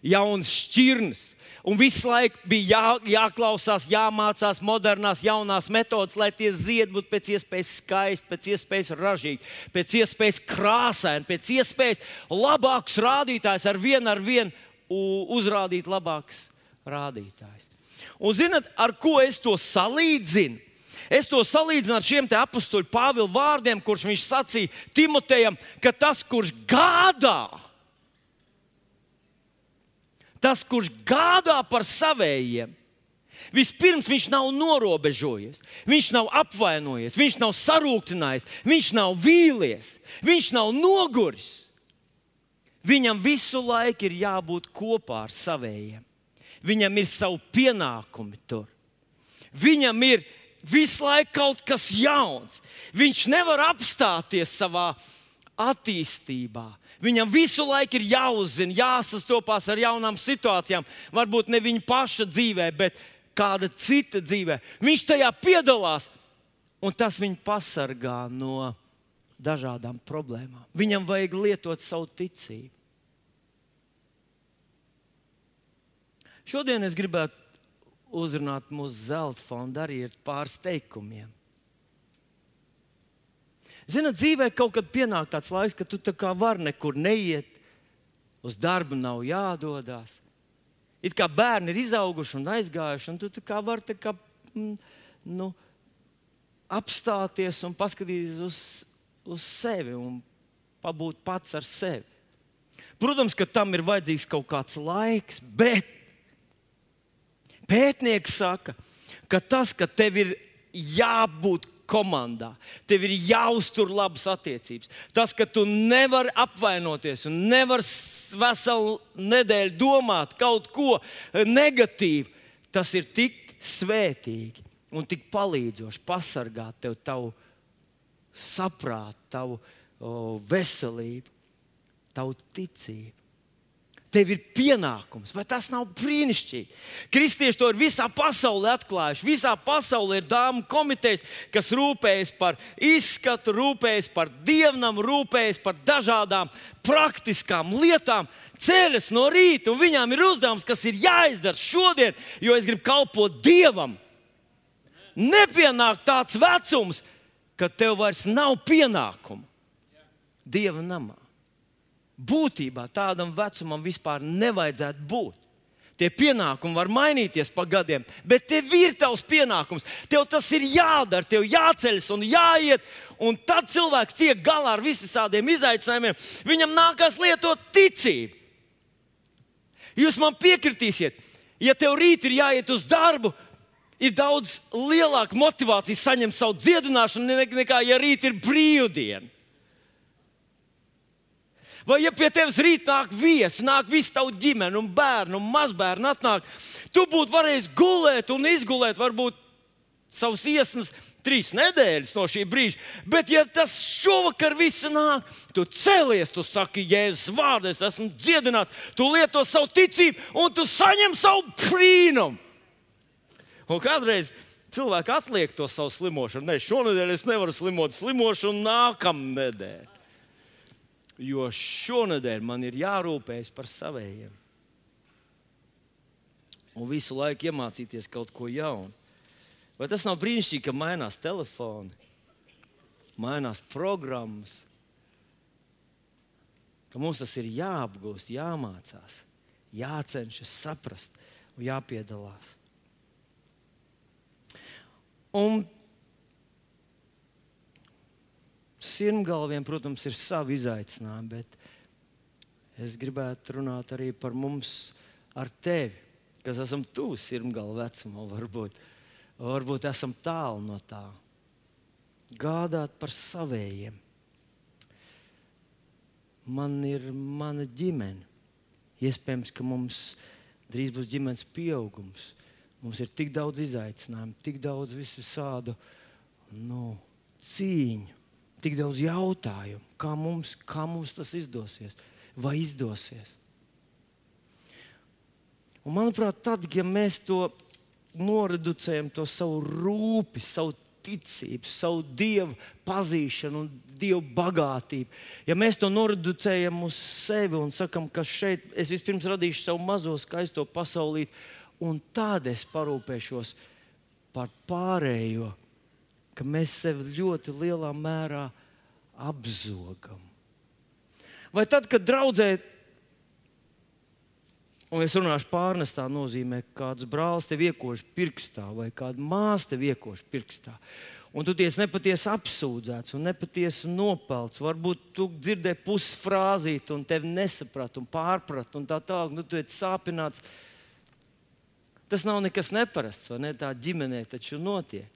jaunas šķirnes, Un visu laiku bija jā, jāklausās, jāmācās modernās, jaunās metodes, lai tie ziedi būtu pēc iespējas skaisti, pēc iespējas ražīgi, pēc iespējas krāsaini, pēc iespējas labāks rādītājs, ar vienu ar vienu uzrādīt labāks rādītājs. Un zinat, ar ko es to salīdzinu? Es to salīdzinu ar šiem apakstuļu Pāvila vārdiem, kurus viņš sacīja Timotejam, ka tas, kurš gādā, tas, kurš gādā par savējiem, vispirms viņš nav norobežojies, viņš nav apvainojies, viņš nav sarūktinājies, viņš nav vīlies, viņš nav noguris. Viņam visu laiku ir jābūt kopā ar savējiem. Viņam ir savi pienākumi tur. Viņam ir visu laiku kaut kas jauns. Viņš nevar apstāties savā attīstībā. Viņam visu laiku ir jāuzzina, jāsastopās ar jaunām situācijām. Varbūt ne viņa paša dzīvē, bet kāda cita dzīvē. Viņš tajā piedalās, un tas viņu pasargā no dažādām problēmām. Viņam vajag lietot savu ticību. Šodien es gribētu uzrunāt mūsu zelta fondu arī ar pāris teikumiem. Zināt, dzīvē kaut kad pienāk tāds laiks, ka tu tā vari nekur neiet, uz darbu nav jādodas. It kā bērni ir izauguši un aizgājuši, un tu kā vari tā kā, mm, nu, apstāties un paskatīties uz, uz sevi un pabūt pats ar sevi. Protams, ka tam ir vajadzīgs kaut kāds laiks, bet pētnieks saka, ka tas, ka tev ir jābūt komandā. Tev ir jāuztur labas attiecības. Tas, ka tu nevari apvainoties un nevari veselu nedēļu domāt kaut ko negatīvu, tas ir tik svētīgi un tik palīdzoši pasargāt tev tavu saprātu, tavu o, veselību, tavu ticību. Tev ir pienākums, vai tas nav brīnišķīgi? Kristieši to ir visā pasaulē atklājuši. Visā pasaulē ir dāmas komitejas, kas rūpējas par izskatu, rūpējas par dievnam, rūpējas par dažādām praktiskām lietām. Ceļas no rīta, un viņām ir uzdevums, kas ir jāizdara šodien, jo es gribu kalpot dievam. Nepienāk tāds vecums, kad tev vairs nav pienākumu dieva namā būtībā tādam vecumam vispār nevajadzētu būt. Tie pienākumi var mainīties pa gadiem, bet tev ir tavs pienākums. Tev tas ir jādara, tev jāceļas un jāiet. Un tad cilvēks tiek galā ar visiem izaicinājumiem. Viņam nākās lietot ticību. Jūs man piekritīsiet, ja tev rīt ir jāiet uz darbu, ir daudz lielāka motivācija saņemt savu dziedināšanu nekā ja rīt ir brīvdiena. Vai ja pie tevis rīt nāk viesi, nāk viss tavs ģimene, un bērnu un mazbērnu atnāk, tu būtu varējis gulēt un izgulēt varbūt savus iesnas trīs nedēļas no šī brīža. Bet, ja tas šovakar viss nāk, tu cēlies, tu saki, Jēzus vārdā, es esmu dziedināts, tu lieto savu ticību un tu saņem savu brīnumu. Un kādreiz cilvēki atliek to savu slimošanu. Nē, šonadēļ es nevaru slimot, slimošu nākamā nedēļa jo šonadēļ man ir jārūpējas par saviem. Un visu laiku iemācīties kaut ko jaunu. Vai tas nav brīnišķīgi, ka mainās telefoni, mainās programmas, ka mums tas ir jāapgūst, jāmācās, jācenšas saprast un jāpiedalās. Un Sirmgalviem, protams, ir savi izaicinājumi, bet es gribētu runāt arī par mums ar tevi, kas esam tuvu sirmgalvu vecumam, varbūt, varbūt esam tālu no tā. Gādāt par savējiem. Man ir mana ģimene. Iespējams, ka mums drīz būs ģimenes pieaugums. Mums ir tik daudz izaicinājumu, tik daudz visādu nu, cīņu, tik daudz jautājumu, kā mums, kā mums tas izdosies, vai izdosies. Un, manuprāt, tad, ja mēs to noreducējam, to savu rūpi, savu ticību, savu dievu pazīšanu un dievu bagātību. Ja mēs to noreducējam uz sevi un sakam, ka šeit es vispirms radīšu savu mazo skaisto pasaulīti, un tad es parūpēšos par pārējo, ka mēs sevi ļoti lielā mērā apzogam. Vai tad, kad draudzē Un es runāšu pārnestā nozīmē, ka kāds brālis tev iekož pirkstā vai kāda māsa tev iekož pirkstā. Un tu tiec nepatiesi apsūdzēts un nepatiesi nopelts. Varbūt tu dzirdēji pusi frāzīt, un tevi nesaprati un pārprati, un tā tālāk. Nu, tu esi sāpināts. Tas nav nekas neparasts, vai ne? Tā ģimenē taču notiek.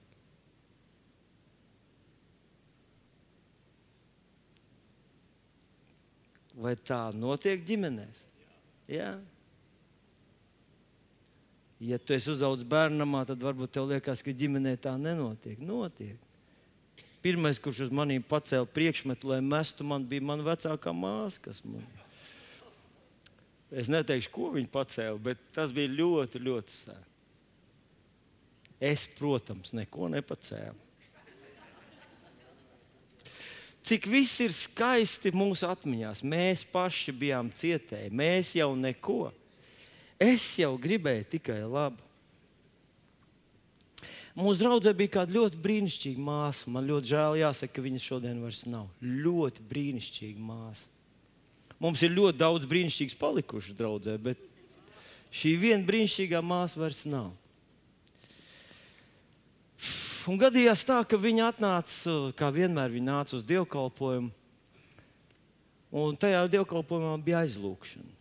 Vai tā notiek ģimenēs? Jā. Ja. Tu esi uzaugusi bērnamā, tad varbūt tev liekas, ka ģimenē tā nenotiek. Notiek. Pirmais, kurš uz maniem pacēla priekšmetu, lai mestu, man bija mana vecākā māsa, kas man. Es neteikšu, ko viņa pacēla, bet tas bija ļoti, ļoti sēni. Es, protams, neko nepacēlu. Cik viss ir skaisti mūsu atmiņās. Mēs paši bijām cietēji, mēs jau neko. Es jau gribēju tikai labu. Mūsu draudzē bija kāda ļoti brīnišķīga māsa. Man ļoti žēl, jāsaka, ka viņas šodien vairs nav. Ļoti brīnišķīga māsa. Mums ir ļoti daudz brīnišķīgas palikušas draudzē, bet šī viena brīnišķīgā māsa vairs nav. Un gadījās tā, ka viņa atnāca, kā vienmēr, viņa nāca uz dievkalpojumu. Un tajā dievkalpojumā bija aizlūgšana.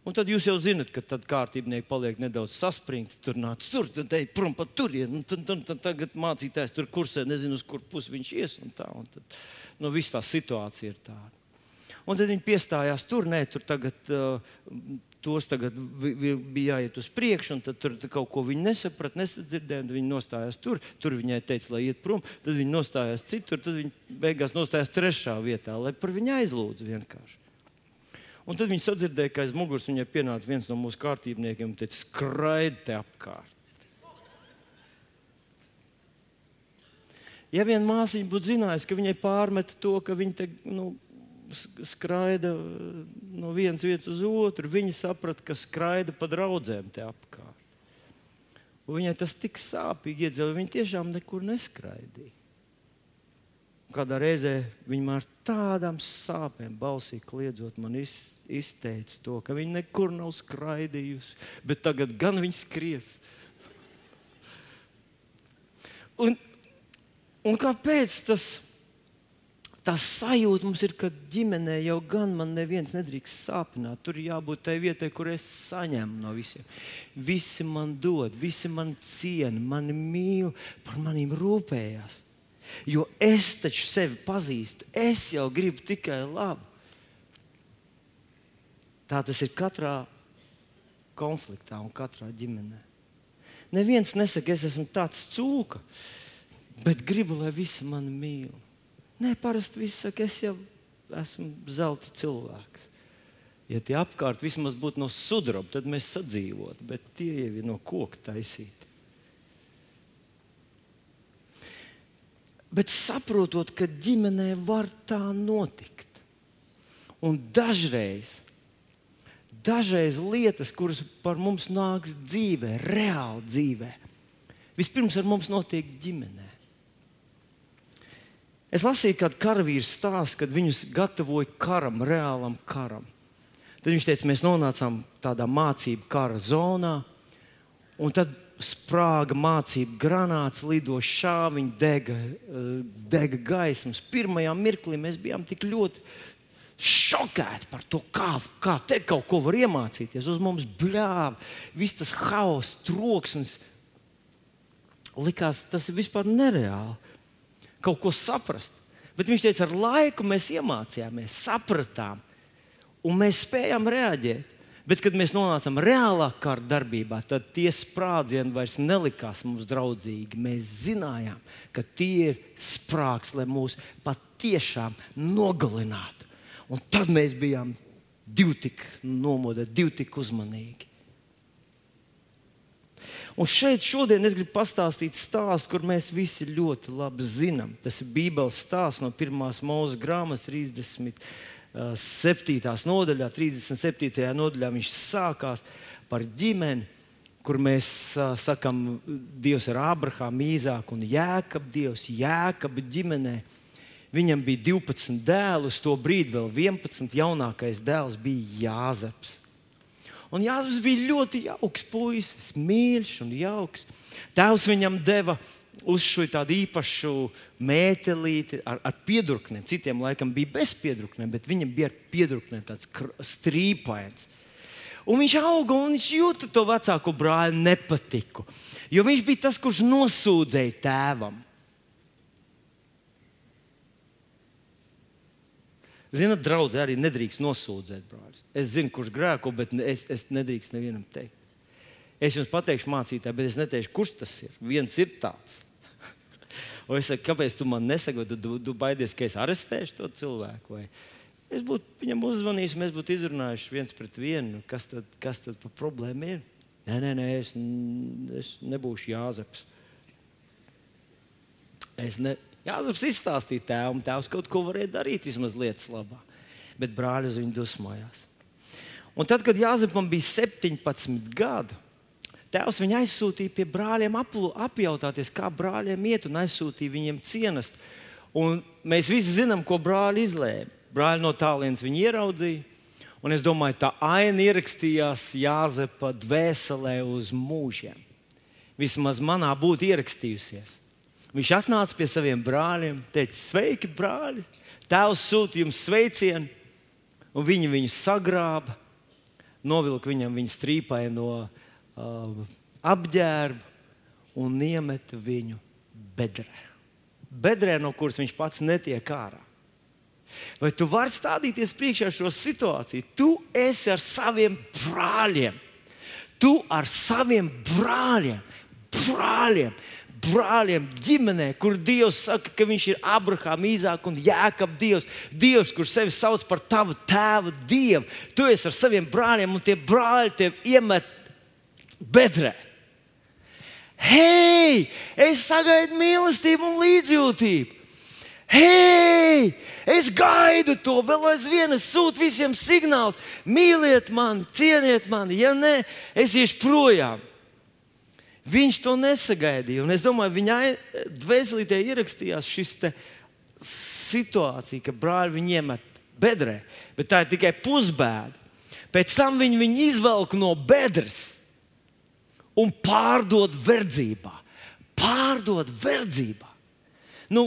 Un tad jūs jau zinat, ka tad kārtībnieki paliek nedaudz saspringti. Tur nāc, tur te prom pa turieni. Tad, tad, tad tagad mācītājs tur kursē, nezinu, uz kur pusi viņš ies. Un tā, un tad, nu, viss tā situācija ir tāda. Un tad viņi piestājās tur, nē, tur tagad. Uh, tos tagad bija jāiet uz priekšu, un tur kaut ko viņi nesaprata, nesadzirdēja. Viņi nostājās tur, tur viņai teica, lai iet prom, tad viņi nostājās citur, tad viņi beigās nostājās trešā vietā, lai par viņu aizlūdzu vienkārši. Un tad viņi sadzirdēja, ka aiz muguras viņai pienāca viens no mūsu kārtībniekiem un teica, skraidi te apkārt. Ja vien māsīca būtu zinājusi, ka viņai pārmet to, ka viņa te, nu, skraida no vienas vietas uz otru, viņa saprata, ka skraida pa draudzēm te apkārt. Un viņai tas tik sāpīgi iedzīvoja, viņa tiešām nekur neskraidīja. Kādā reizē viņa ar tādām sāpēm balsī kliedzot, man iz, izteica to, ka viņa nekur nav skraidījusi, bet tagad gan viņa skries. Un, un kāpēc tas? Tas sajūta mums ir, ka ģimenē jau gan man neviens nedrīkst sāpināt. Tur jābūt tai vietai, kur es saņemu no visiem. Visi man dod, visi man ciena, mani mīl, par maniem rūpējās. Jo es taču sevi pazīstu, es jau gribu tikai labu. Tā tas ir katrā konfliktā un katrā ģimenē. Neviens nesaka, es esmu tāds cūka, bet gribu, lai visi mani mīl. Nē, parasti viss saka, es jau esmu zelta cilvēks. Ja tie apkārt vismaz būtu no sudraba, tad mēs sadzīvotu, bet tie jau ir no koka taisīti. Bet saprotot, ka ģimenē var tā notikt. Un dažreiz, dažreiz lietas, kuras par mums nāks dzīvē, reāli dzīvē, vispirms ar mums notiek ģimenē. Es lasīju, kad karavīrs stāsta, kad viņus gatavoja karam, reālam karam. Tad viņš teica, mēs nonācām tādā mācību kara zonā, un tad sprāga mācība, granāts lido, šāviņi, dega, dega gaismas. Pirmajā mirklī mēs bijām tik ļoti šokēti par to, kā, kā te kaut ko var iemācīties. Uz mums bļāva, viss tas haoss, troksnis. Likās, tas ir vispār nereāli. Kaut ko saprast. Bet viņš teica, ar laiku mēs iemācījāmies, sapratām, un mēs spējām reaģēt. Bet, kad mēs nonācām reālā kara darbībā, tad tie sprādzieni vairs nelikās mums draudzīgi. Mēs zinājām, ka tie ir sprāgs, lai mūs patiešām nogalinātu. Un tad mēs bijām divi tik nomodēti, divi tik uzmanīgi. Un šeit šodien es gribu pastāstīt stāstu, kur mēs visi ļoti labi zinām. Tas ir Bībeles stāsts no 1. mūža grāmatas 37. nodaļā. 37. nodaļā viņš sākās par ģimeni, kur mēs uh, sakām, Dievs ir Abrahāms, Īzāks un Jēkabs, Dievs Jēkabs ģimenei. Viņam bija 12 dēli, uz to brīdi vēl 11. jaunākais dēls bija Jāzeps. Un Jāzeps bija ļoti jauks puisis, mīļš un jauks. Tēvs viņam deva uz šo tādu īpašu mētelīti ar, ar piedurknēm. Citiem laikam bija bez piedurknēm, bet viņam bija ar piedurknēm tāds strīpains. Un viņš auga un viņš jūta to vecāko brāli nepatiku. Jo viņš bija tas, kurš nosūdzēja tēvam. Zinat, draugs arī nedrīkst nosūdzēt brāļus. Es zinu, kurš grēko, bet es, es nedrīkstu nevienam teikt. Es jums pateikšu, mācītāji, bet es neteikšu, kurš tas ir. Viens ir tāds. Un es saku, kāpēc tu man nesaki, tu, tu, tu baidies, ka es arestēšu to cilvēku? Vai es būtu viņam uzvanījis, mēs būtu izrunājuši viens pret vienu, kas tad, kas tad par problēmu ir. Nē, nē, nē es, es nebūšu Jāzeps. Es ne, Jāzeps izstāstīja tēvam, tēvs kaut ko varēja darīt vismaz lietas labā. Bet brāļi uz viņu dusmojās. Un tad, kad Jāzepam bija 17 gadi, tēvs viņu aizsūtīja pie brāļiem aplu, apjautāties, kā brāļiem iet, un aizsūtīja viņiem cienest. Un mēs visi zinām, ko brāļi izlēma. Brāļi no tālienes viņu ieraudzīja. Un es domāju, tā aina ierakstījās Jāzepa dvēselē uz mūžiem. Vismaz manā būtu ierakstījusies. Viņš atnāca pie saviem brāļiem, teica, sveiki, brāļi! Tēvs sūta jums sveicienu, un viņi viņu sagrāba, novilka viņam viņa strīpai no uh, apģērba un iemeta viņu bedrē. Bedrē, no kuras viņš pats netiek ārā. Vai tu vari stādīties priekšā šo situāciju? Tu esi ar saviem brāļiem. Tu ar saviem brāļiem, brāļiem brāļiem, ģimenē, kur Dievs saka, ka Viņš ir Abrahāms, Īzāks un Jēkabs Dievs. Dievs, kurš sevi sauc par tavu tēvu, Dievu. Tu esi ar saviem brāļiem, un tie brāļi tev iemet bedrē. Hei, es sagaidu mīlestību un līdzjūtību. Hei, es gaidu to, vēl aizvien es sūtu visiem signālus. Mīliet mani, cieniet mani, ja nē, es iešu projām. Viņš to nesagaidīja. Un es domāju, viņa dvēselītē ierakstījās šis situācija, ka brāļi viņu iemet bedrē, bet tā ir tikai pusbēda. Pēc tam viņi viņu izvelk no bedres un pārdod verdzībā. Pārdod verdzībā. Nu,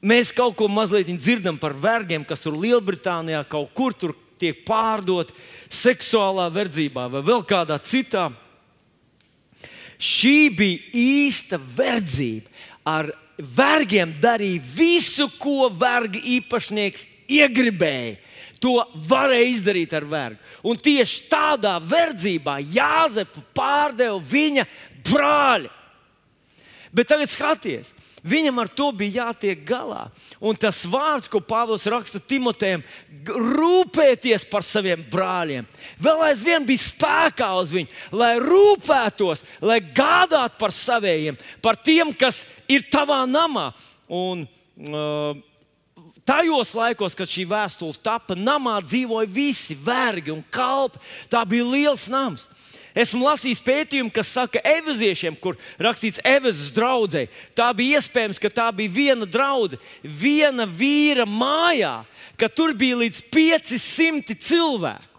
mēs kaut ko mazliet dzirdam par vergiem, kas tur Lielbritānijā kaut kur tur tiek pārdot seksuālā verdzībā vai vēl kādā citā. Šī bija īsta verdzība. Ar vergiem darīja visu, ko verga īpašnieks iegribēja. To varēja izdarīt ar vergu. Un tieši tādā verdzībā Jāzepu pārdeva viņa brāļi. Bet tagad skaties, Viņam ar to bija jātiek galā. Un tas vārds, ko Pāvils raksta Timotejam, rūpēties par saviem brāļiem, vēl aizvien bija spēkā uz viņu, lai rūpētos, lai gādātu par saviem, par tiem, kas ir tavā namā. Un, uh, Tajos laikos, kad šī vēstule tapa, namā dzīvoja visi vergi un kalpi. Tā bija liels nams. Esmu lasījis pētījumu, kas saka, ka eviziešiem, kur rakstīts Evezes draudzē, tā bija iespējams, ka tā bija viena draudzene, viena vīra mājā, ka tur bija līdz 500 cilvēku.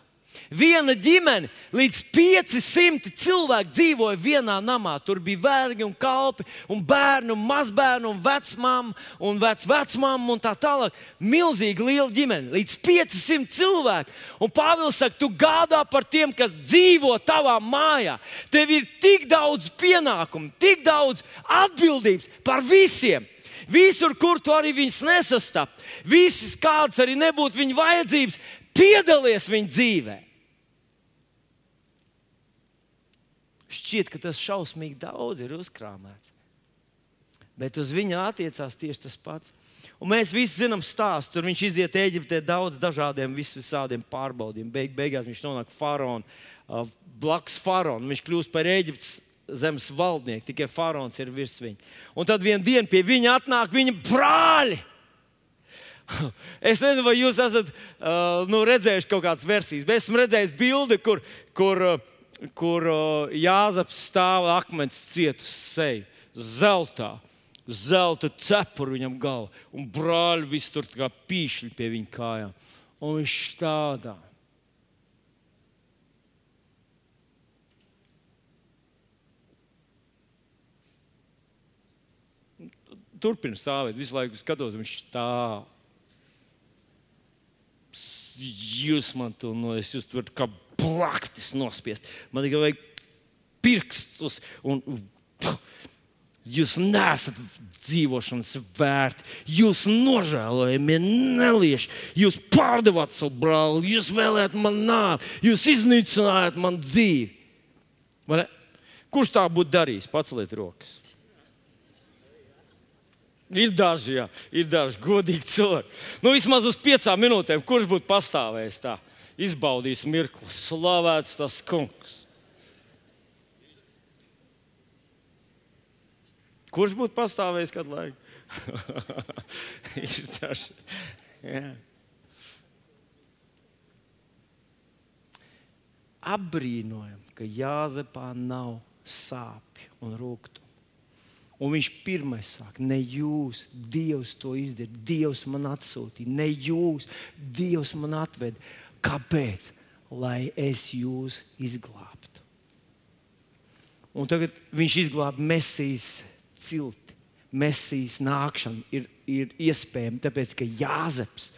Viena ģimene, līdz 500 cilvēki dzīvoja vienā namā. Tur bija vergi un kalpi, un bērni, un mazbērni, un vecmāmiņa, un vecmāmiņa, un tā tālāk. Milzīgi liela ģimene, līdz 500 cilvēki. Un Pāvils saka, tu gādā par tiem, kas dzīvo tavā mājā. Tev ir tik daudz pienākumu, tik daudz atbildības par visiem. Visur, kur tu arī viņus nesastap, visas kādas arī nebūtu viņa vajadzības, piedalies viņa dzīvēm. Šķiet, ka tas šausmīgi daudz ir uzkrāmēts. Bet uz viņu attiecās tieši tas pats. Un mēs visi zinām stāstu. Tur viņš iziet Eģiptē daudz dažādiem visādiem pārbaudījumiem. Beig, beigās viņš nonāk faraona, uh, blakus faraonam. Viņš kļūst par Eģiptes zemes valdnieku, tikai faraons ir virs viņa. Un tad vienā dienā pie viņa atnāk viņa brāļi. Es nezinu, vai jūs esat uh, nu, redzējuši kaut kādas versijas, bet esmu redzējis bildi, kur, kur uh, kur Jāzaps stāv akmens cietu seju, zeltā. Zelta cepura viņam galvā, un brāļi visi tur kā pīšļi pie viņa kājām. Un viņš stādā. Turpināt stāvēt, visu laiku skatos, viņš stāv. Jūs man to no es jūs varat kā plaktis nospiest. Man tikai vajag pirkstus un. Jūs neesat dzīvošanas vērti, jūs nožēlojami nelieši, jūs pārdevāt savu brāli, jūs vēlējāt man nāvi, jūs iznīcinājāt man dzīvi. Kurš tā būtu darījis? Paceliet rokas. Ir daži, jā, ir daži godīgi cilvēki. Nu, vismaz uz piecām minūtēm, kurš būtu pastāvējis tā? Izbaudīs mirkli. Slavēts tas kungs. Kurš būtu pastāvējis kādu laiku? Ir daži. Jā. Apbrīnojam, ka Jāzepā nav sāpju un rūkumu. Un viņš pirmais sāk, ne jūs, Dievs to izdarīja, Dievs man atsūtīja, ne jūs, Dievs man atveda. Kāpēc? Lai es jūs izglābtu. Un tagad viņš izglāba Mēsīs cilti. Mēsīs nākšana ir, ir iespējama, tāpēc ka Jāzeps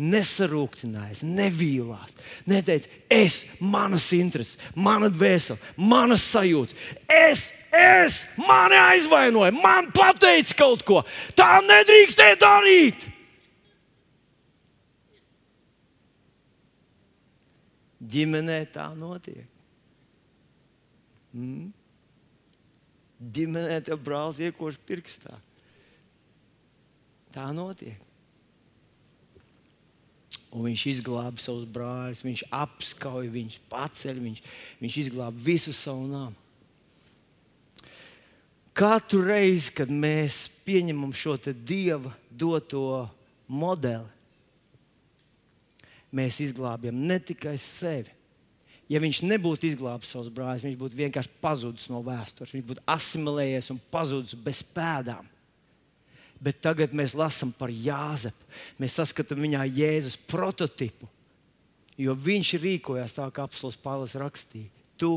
nesarūktinājās, nevīlās. Neteica, es, manas intereses, mana dvēsele, manas sajūtas. Es, es, mani aizvainoju, man pateica kaut ko. Tā nedrīkstēja darīt. Ģimenē tā notiek. Mm. Ģimenē tev brālis iekož pirkstā. Tā notiek. Un viņš izglāba savus brāļus, viņš apskauj, viņš paceļ, viņš, viņš izglāba visu savu namu. Katru reizi, kad mēs pieņemam šo dieva doto modeli, mēs izglābjam ne tikai sevi. Ja viņš nebūtu izglābis savus brāļus, viņš būtu vienkārši pazudis no vēstures. Viņš būtu asimilējies un pazudis bez pēdām. Bet tagad mēs lasām par Jāzepu. Mēs saskatām viņā Jēzus prototipu. Jo viņš rīkojās tā, kā apelsīns Pāvils rakstīja. Tu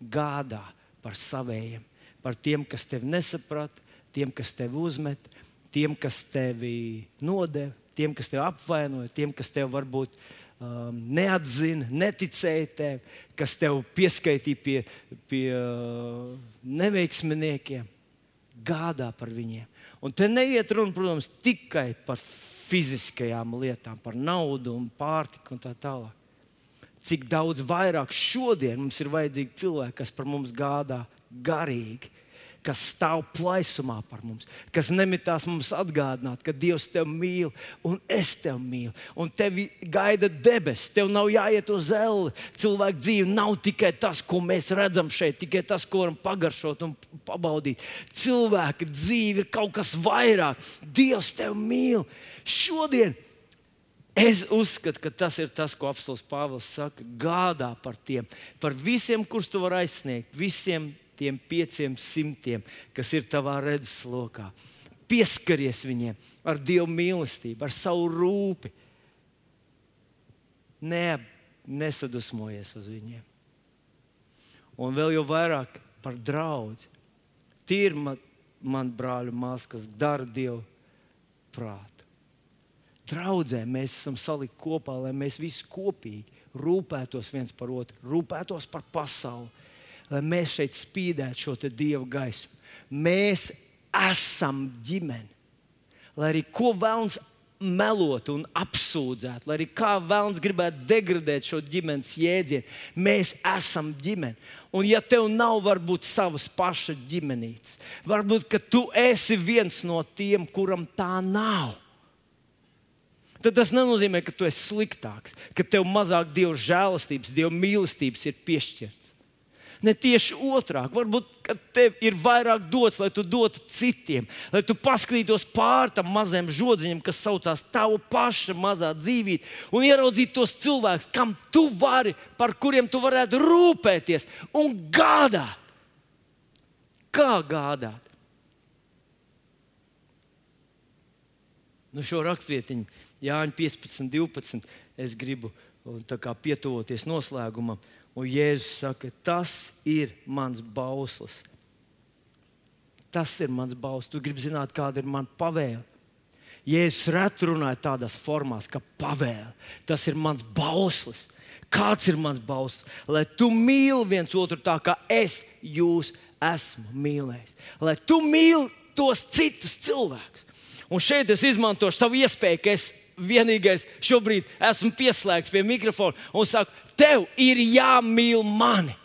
gādā par saviem, par tiem, kas tevi nesaprata, tiem, kas tevi uzmet, tiem, kas tevi nodeva, tiem, kas tevi apvainoja, tiem, kas tevi varbūt um, neatzina, neticēja tev, kas tev pieskaitīja pie, pie uh, neveiksminiekiem. Gādā par viņiem. Un te neiet runa, protams, tikai par fiziskajām lietām, par naudu un pārtiku un tā tālāk. Cik daudz vairāk šodien mums ir vajadzīgi cilvēki, kas par mums gādā garīgi, kas stāv plaisumā par mums, kas nemitās mums atgādināt, ka Dievs tevi mīl un es tevi mīlu. Un tevi gaida debesis, tev nav jāiet uz zeli. Cilvēka dzīve nav tikai tas, ko mēs redzam šeit, tikai tas, ko varam pagaršot un pabaudīt. Cilvēka dzīve ir kaut kas vairāk. Dievs tevi mīl. Šodien Es uzskatu, ka tas ir tas, ko apelsīns Pāvils saka. Gādā par tiem, par visiem, kurus tu vari aizsniegt, visiem tiem pieciem simtiem, kas ir tavā redzeslokā. Pieskaries viņiem ar dievu mīlestību, ar savu rūpi. Ne, nesadusmojies uz viņiem. Un vēl jau vairāk par draugu. Tie ir man, man brāļi, māsas, kas dara Dievu prātu. Draudzē mēs esam salikti kopā, lai mēs visi kopīgi rūpētos viens par otru, rūpētos par pasauli, lai mēs šeit spīdētu šo dievu gaismu. Mēs esam ģimene. Lai arī ko vēlams melot un apsūdzēt, lai arī kā vēlams gribētu degradēt šo ģimenes jēdzienu, mēs esam ģimene. Un, ja tev nav varbūt savas paša ģimenītes, varbūt tu esi viens no tiem, kuram tā nav. Tad tas nenozīmē, ka tu esi sliktāks, ka tev mazāk dieva žēlastības, dieva mīlestības ir piešķirts. Ne tieši otrādi. Varbūt tev ir vairāk dots, lai tu dotu citiem, lai tu paskatītos pāri tam mazajam žodziņam, kas saucās tava paša mazā dzīvība, un ieraudzītu tos cilvēkus, kam tu vari, par kuriem tu varētu rūpēties un gādāt. Kā gādāt? Nu, šo rakstvietiņu Jāņa 15, 12. Es gribu pietuvoties noslēgumam. Un Jēzus saka, tas ir mans bauslis. Tas ir mans bauslis. Tu gribi zināt, kāda ir mana pavēle. Jēzus reti runāja tādās formās, ka pavēle. Tas ir mans bauslis. Kāds ir mans bauslis? Lai tu mīli viens otru tā, kā es jūs esmu mīlējis. Lai tu mīli tos citus cilvēkus. Un šeit es izmantošu savu iespēju, ka es vienīgais šobrīd esmu pieslēgts pie mikrofona un saku, tev ir jāmīl mani.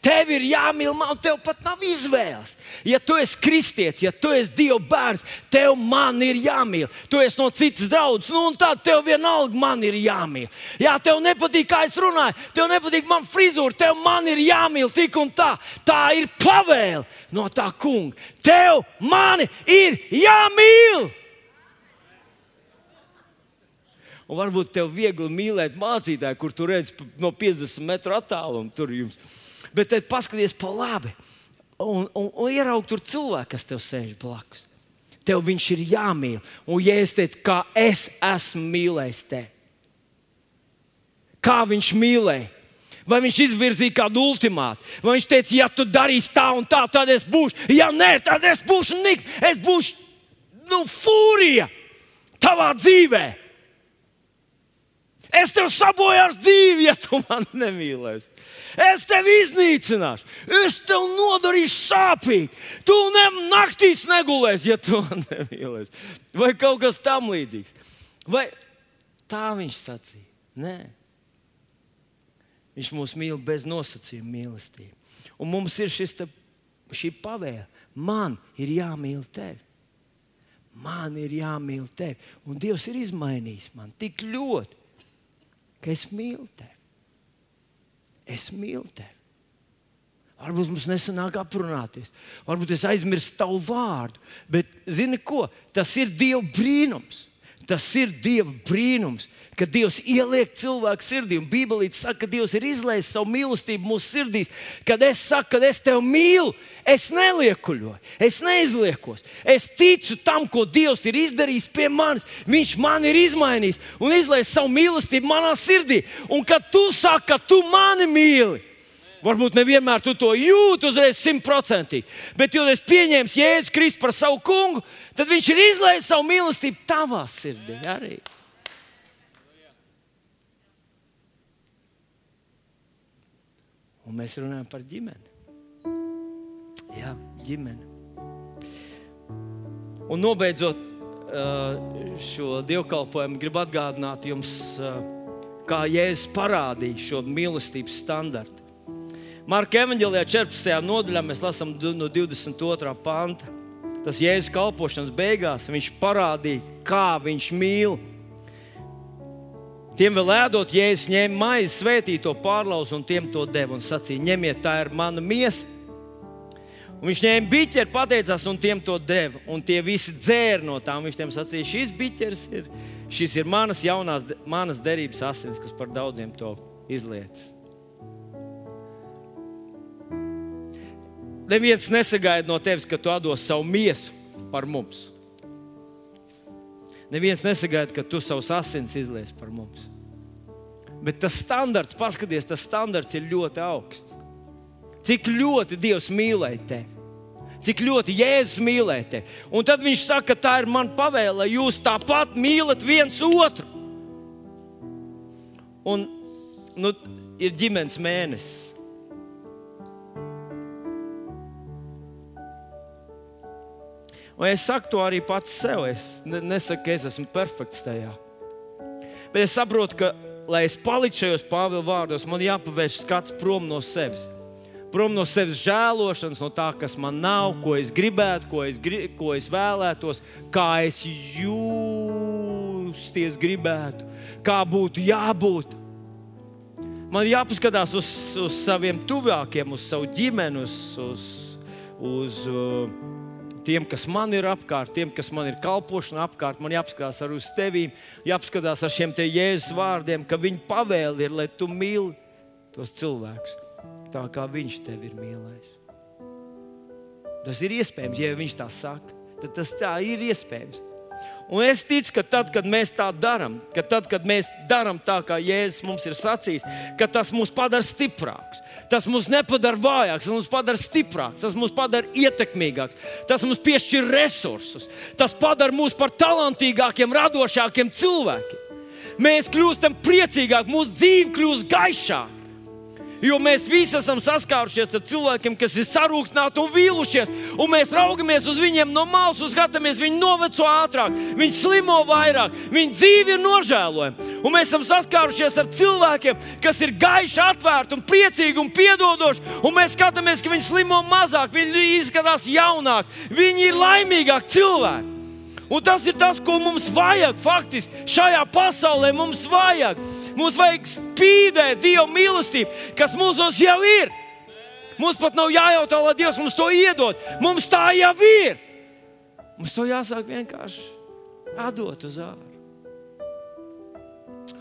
Tev ir jāmīl man, tev pat nav izvēles. Ja tu esi kristietis, ja tu esi Dieva bērns, tev man ir jāmīl. Tu esi no citas draudzes, nu, un tad tev vienalga man ir jāmīl. Jā, tev nepatīk, kā es runāju, tev nepatīk man frizūra, tev man ir jāmīl tik un tā. Tā ir pavēle no tā kunga. Tev mani ir jāmīl! Un varbūt tev viegli mīlēt mācītāju, kur tu redzi no 50 metru jums. Bet tad paskaties pa labi un, un, un ieraug tur cilvēku, kas tev sēž blakus. Tev viņš ir jāmīl. Un, ja es teicu, kā es esmu mīlējis tevi, kā viņš mīlēja, vai viņš izvirzīja kādu ultimātu, vai viņš teica, ja tu darīsi tā un tā, tad es būšu, ja nē, tad es būšu niks, es būšu nu, fūrija tavā dzīvēm. Es tev sabojāšu dzīvi, ja tu man nemīlēsi. Es tevi iznīcināšu, es tev nodarīšu sāpīgi. Tu ne naktīs negulēsi, ja tu man nemīlēsi. Vai kaut kas tamlīdzīgs. Vai tā viņš sacīja? Nē. Viņš mūs mīl bez nosacījuma mīlestību. Un mums ir te, šī pavēle. Man ir jāmīl tevi. Man ir jāmīl tevi. Un Dievs ir izmainījis man tik ļoti ka es mīlu tevi. Es mīlu tevi. Varbūt mums nesanāk aprunāties, varbūt es aizmirsu tavu vārdu, bet zini ko? Tas ir Dieva brīnums. Tas ir Dieva brīnums, ka Dievs ieliek cilvēku sirdī. Un Bībelīte saka, ka Dievs ir izlaists savu mīlestību mūsu sirdīs. Kad es saku, ka es tevi mīlu, es neliekuļoju, es neizliekos. Es ticu tam, ko Dievs ir izdarījis pie manis. Viņš man ir izmainījis un izlaists savu mīlestību manā sirdī. Un kad tu saki, ka tu mani mīli, Varbūt nevienmēr tu to jūti uzreiz simtprocentīgi, bet, jo es pieņēmu Jēzu Kristu par savu kungu, tad viņš ir izlaists savu mīlestību tavā sirdī arī. Un mēs runājam par ģimeni. Jā, ģimeni. Un nobeidzot šo dievkalpojumu, gribu atgādināt jums, kā Jēzus parādīja šo mīlestības standartu. Marka evanģēlijā 14. nodaļā mēs lasām no 22. panta. Tas Jēzus kalpošanas beigās viņš parādīja, kā viņš mīl. Tiem vēl ēdot, Jēzus ņēma maizi, svētīja to pārlauzu un tiem to deva un sacīja: ņemiet, tā ir mana miesa. Un viņš ņēma biķeri, pateicās un tiem to deva. Un tie visi dzēra no tām. Viņš tiem sacīja: šis biķeris ir, šis ir manas jaunās, manas derības asins, kas par daudziem to izlietas. Neviens nesagaida no tevis, ka tu dos savu miesu par mums. Neviens nesagaida, ka tu savus asins izlies par mums. Bet tas standarts, paskatieties, tas standarts ir ļoti augsts. Cik ļoti Dievs mīlēja tevi cik ļoti Jēzus mīlēja tevi. Un tad viņš saka, ka tā ir mana pavēle, jūs tāpat mīlat viens otru. Un nu, ir ģimenes mēnesis. Un es saku to arī pats sev. Es nesaku, ka es esmu perfekts tajā. Bet es saprotu, ka, lai es paliktu šajos Pāvila vārdos, man jāpavērš skats prom no sevis. Prom no sevis žēlošanas, no tā, kas man nav, ko es gribētu, ko es, gri ko es vēlētos, kā es justies gribētu, kā būtu jābūt. Man jāpaskatās uz, uz saviem tuvākiem, uz savu ģimeni, uz, uz, uz uh, tiem, kas man ir apkārt, tiem, kas man ir kalpošana apkārt. Man jāpaskatās arī uz tevi, jāpaskatās ar šiem jēzus vārdiem, ka viņa pavēle ir, lai tu mīli tos cilvēkus tā, kā viņš tevi ir mīlējis. Tas ir iespējams, ja viņš tā saka, tad tas tā ir iespējams. Un es ticu, ka tad, kad mēs tā darām, ka tad, kad mēs darām tā, kā Jēzus mums ir sacījis, tas mūs padara stiprākus. Tas mūs nepadara vājākus, tas mūs padara stiprākus, tas mūs padara ietekmīgākus, tas mums piešķir resursus, tas padara mūs par talantīgākiem, radošākiem cilvēkiem. Mēs kļūstam priecīgāki, mūsu dzīve kļūst gaišāka. Jo mēs visi esam saskārušies ar cilvēkiem, kas ir sarūktināti un vīlušies. Un mēs raugamies uz viņiem no malas un skatāmies, viņi noveco ātrāk, viņi slimo vairāk, viņu dzīve ir nožēlojama. Un mēs esam saskārušies ar cilvēkiem, kas ir gaiši, atvērti un priecīgi un piedodoši. Un mēs skatāmies, ka viņi slimo mazāk, viņi izskatās jaunāk, viņi ir laimīgāki cilvēki. Un tas ir tas, ko mums vajag faktiski šajā pasaulē. Mums vajag, mums vajag spīdēt Dieva mīlestību, kas mūsos jau ir. Mums pat nav jājautā, lai Dievs mums to iedod. Mums tā jau ir. Mums to jāsāk vienkārši atdot uz ārā.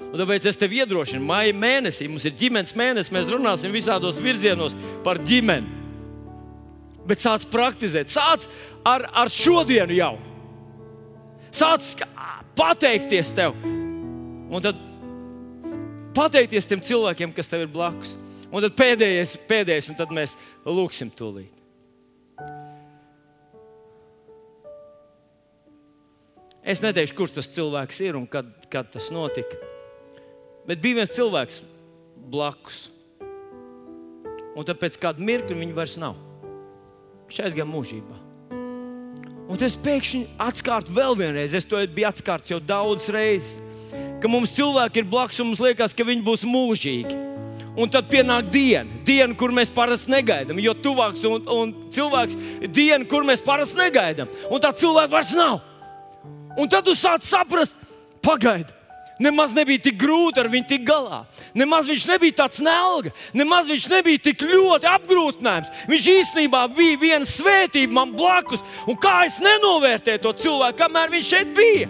Un tāpēc es tevi iedrošinu, maija mēnesī mums ir ģimenes mēnesis. Mēs runāsim visādos virzienos par ģimeni. Bet sāc praktizēt, sāc ar, ar šodienu jau. Sāc pateikties tev. Un tad pateikties tiem cilvēkiem, kas tev ir blakus. Un tad pēdējais, pēdējais un tad mēs lūgsim tūlīt. Es neteikšu, kurš tas cilvēks ir un kad, kad tas notika. Bet bija viens cilvēks blakus. Un tad pēc kāda mirkļa viņa vairs nav. Viņš aizgāja mūžībā. Un tas pēkšņi atkārt vēl vienreiz. Es to biju atkārts jau daudzas reizes. Ka mums cilvēki ir blakus un mums liekas, ka viņi būs mūžīgi. Un tad pienāk diena, diena, kur mēs parasti negaidām. Jo tuvāks un, un cilvēks ir diena, kur mēs parasti negaidām. Un tā cilvēka vairs nav. Un tad tu sāc saprast, pagaidi, Nemaz nebija tik grūti ar viņu tikt galā. Nemaz viņš nebija tāds nelga, nemaz viņš nebija tik ļoti apgrūtinājums. Viņš īstenībā bija viena svētība man blakus. Un kā es nenovērtēju to cilvēku, kamēr viņš šeit bija?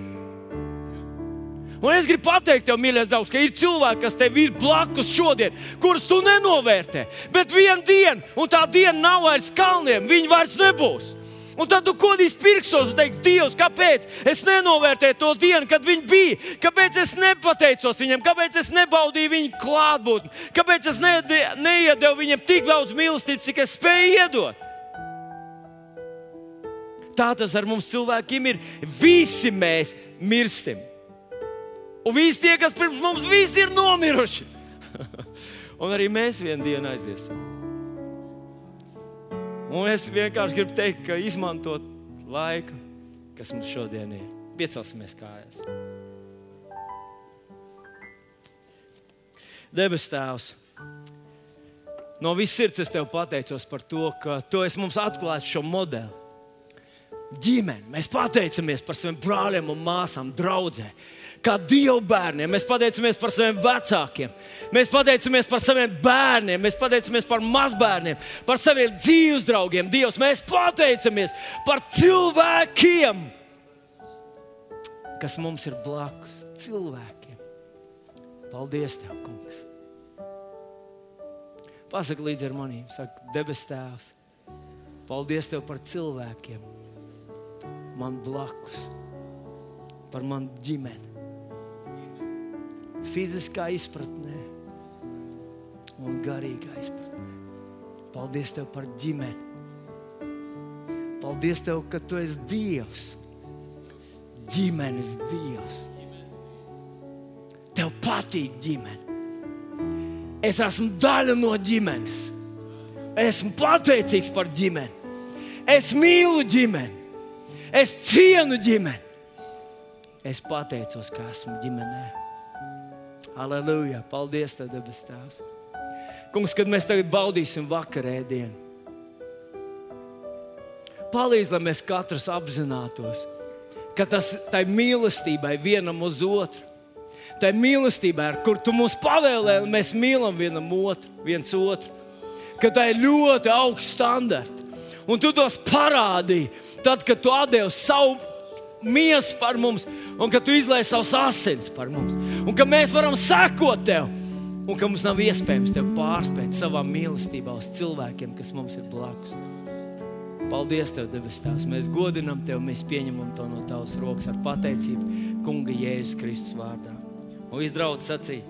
Un es gribu pateikt, tev, mīļais draugs, ka ir cilvēki, kas tev ir blakus šodien, kurus tu nenovērtē. Bet viena diena, un tā diena nav vairs kalniem, viņi vairs nebūs. Un tad tu kodīs pirkstos un teiksi, Dievs, kāpēc es nenovērtēju to dienu, kad viņi bija? Kāpēc es nepateicos viņam, kāpēc es nebaudīju viņu klātbūtni, kāpēc es ne, neiedevu viņam tik daudz mīlestības, cik es spēju iedot? Tā tas ar mums cilvēkiem ir. Visi mēs mirstam. Un visi tie, kas pirms mums visi ir nomiruši. un arī mēs vienā dienā aiziesim. Un es vienkārši gribu teikt, ka izmantot laiku, kas mums šodien ir. Piecelsimies kājās. Debes Tēvs, no visas sirds es tev pateicos par to, ka tu esi mums atklājis šo modeli. Ģimene, mēs pateicamies par saviem brāļiem un māsām, draugiem kā Dieva bērniem. Mēs pateicamies par saviem vecākiem, mēs pateicamies par saviem bērniem, mēs pateicamies par mazbērniem, par saviem dzīves draugiem. Dievs, mēs pateicamies par cilvēkiem, kas mums ir blakus. Cilvēkiem. Paldies, Tev, Kungs! Pasaki līdzi ar maniem, saka, debes Tēvs, paldies Tev par cilvēkiem, man blakus, par manu ģimeni fiziskā izpratnē. un garīgā izpratnē. Paldies Tev par ģimeni. Paldies Tev, ka Tu esi Dievs, ģimenes Dievs. Tev patīk ģimene. Es esmu daļa no ģimenes. Esmu pateicīgs par ģimeni. Es mīlu ģimeni. Es cienu ģimeni. Es pateicos, ka esmu ģimenē. Aleluja! Paldies, Tev, debes Tēvs! Kungs, kad mēs tagad baudīsim vakarēdienu, palīdz, lai mēs katrs apzinātos, ka tas tai mīlestībai vienam uz otru, tai mīlestībai, ar kur tu mums pavēlēji, un mēs mīlam vienam otru, viens otru, ka tā ir ļoti augsts standarts. Un tu tos parādīji, tad, kad tu devi savu miesu par mums, un ka tu izlaiž savus asins par mums, un ka mēs varam sekot tev, un ka mums nav iespējams tevi pārspēt savā mīlestībā uz cilvēkiem, kas mums ir blakus. Paldies, Tev, debes Tēvs. Mēs godinām Tevi, mēs pieņemam to no Tavas rokas ar pateicību Kunga Jēzus Kristus vārdā. Un izdraudz sacīja,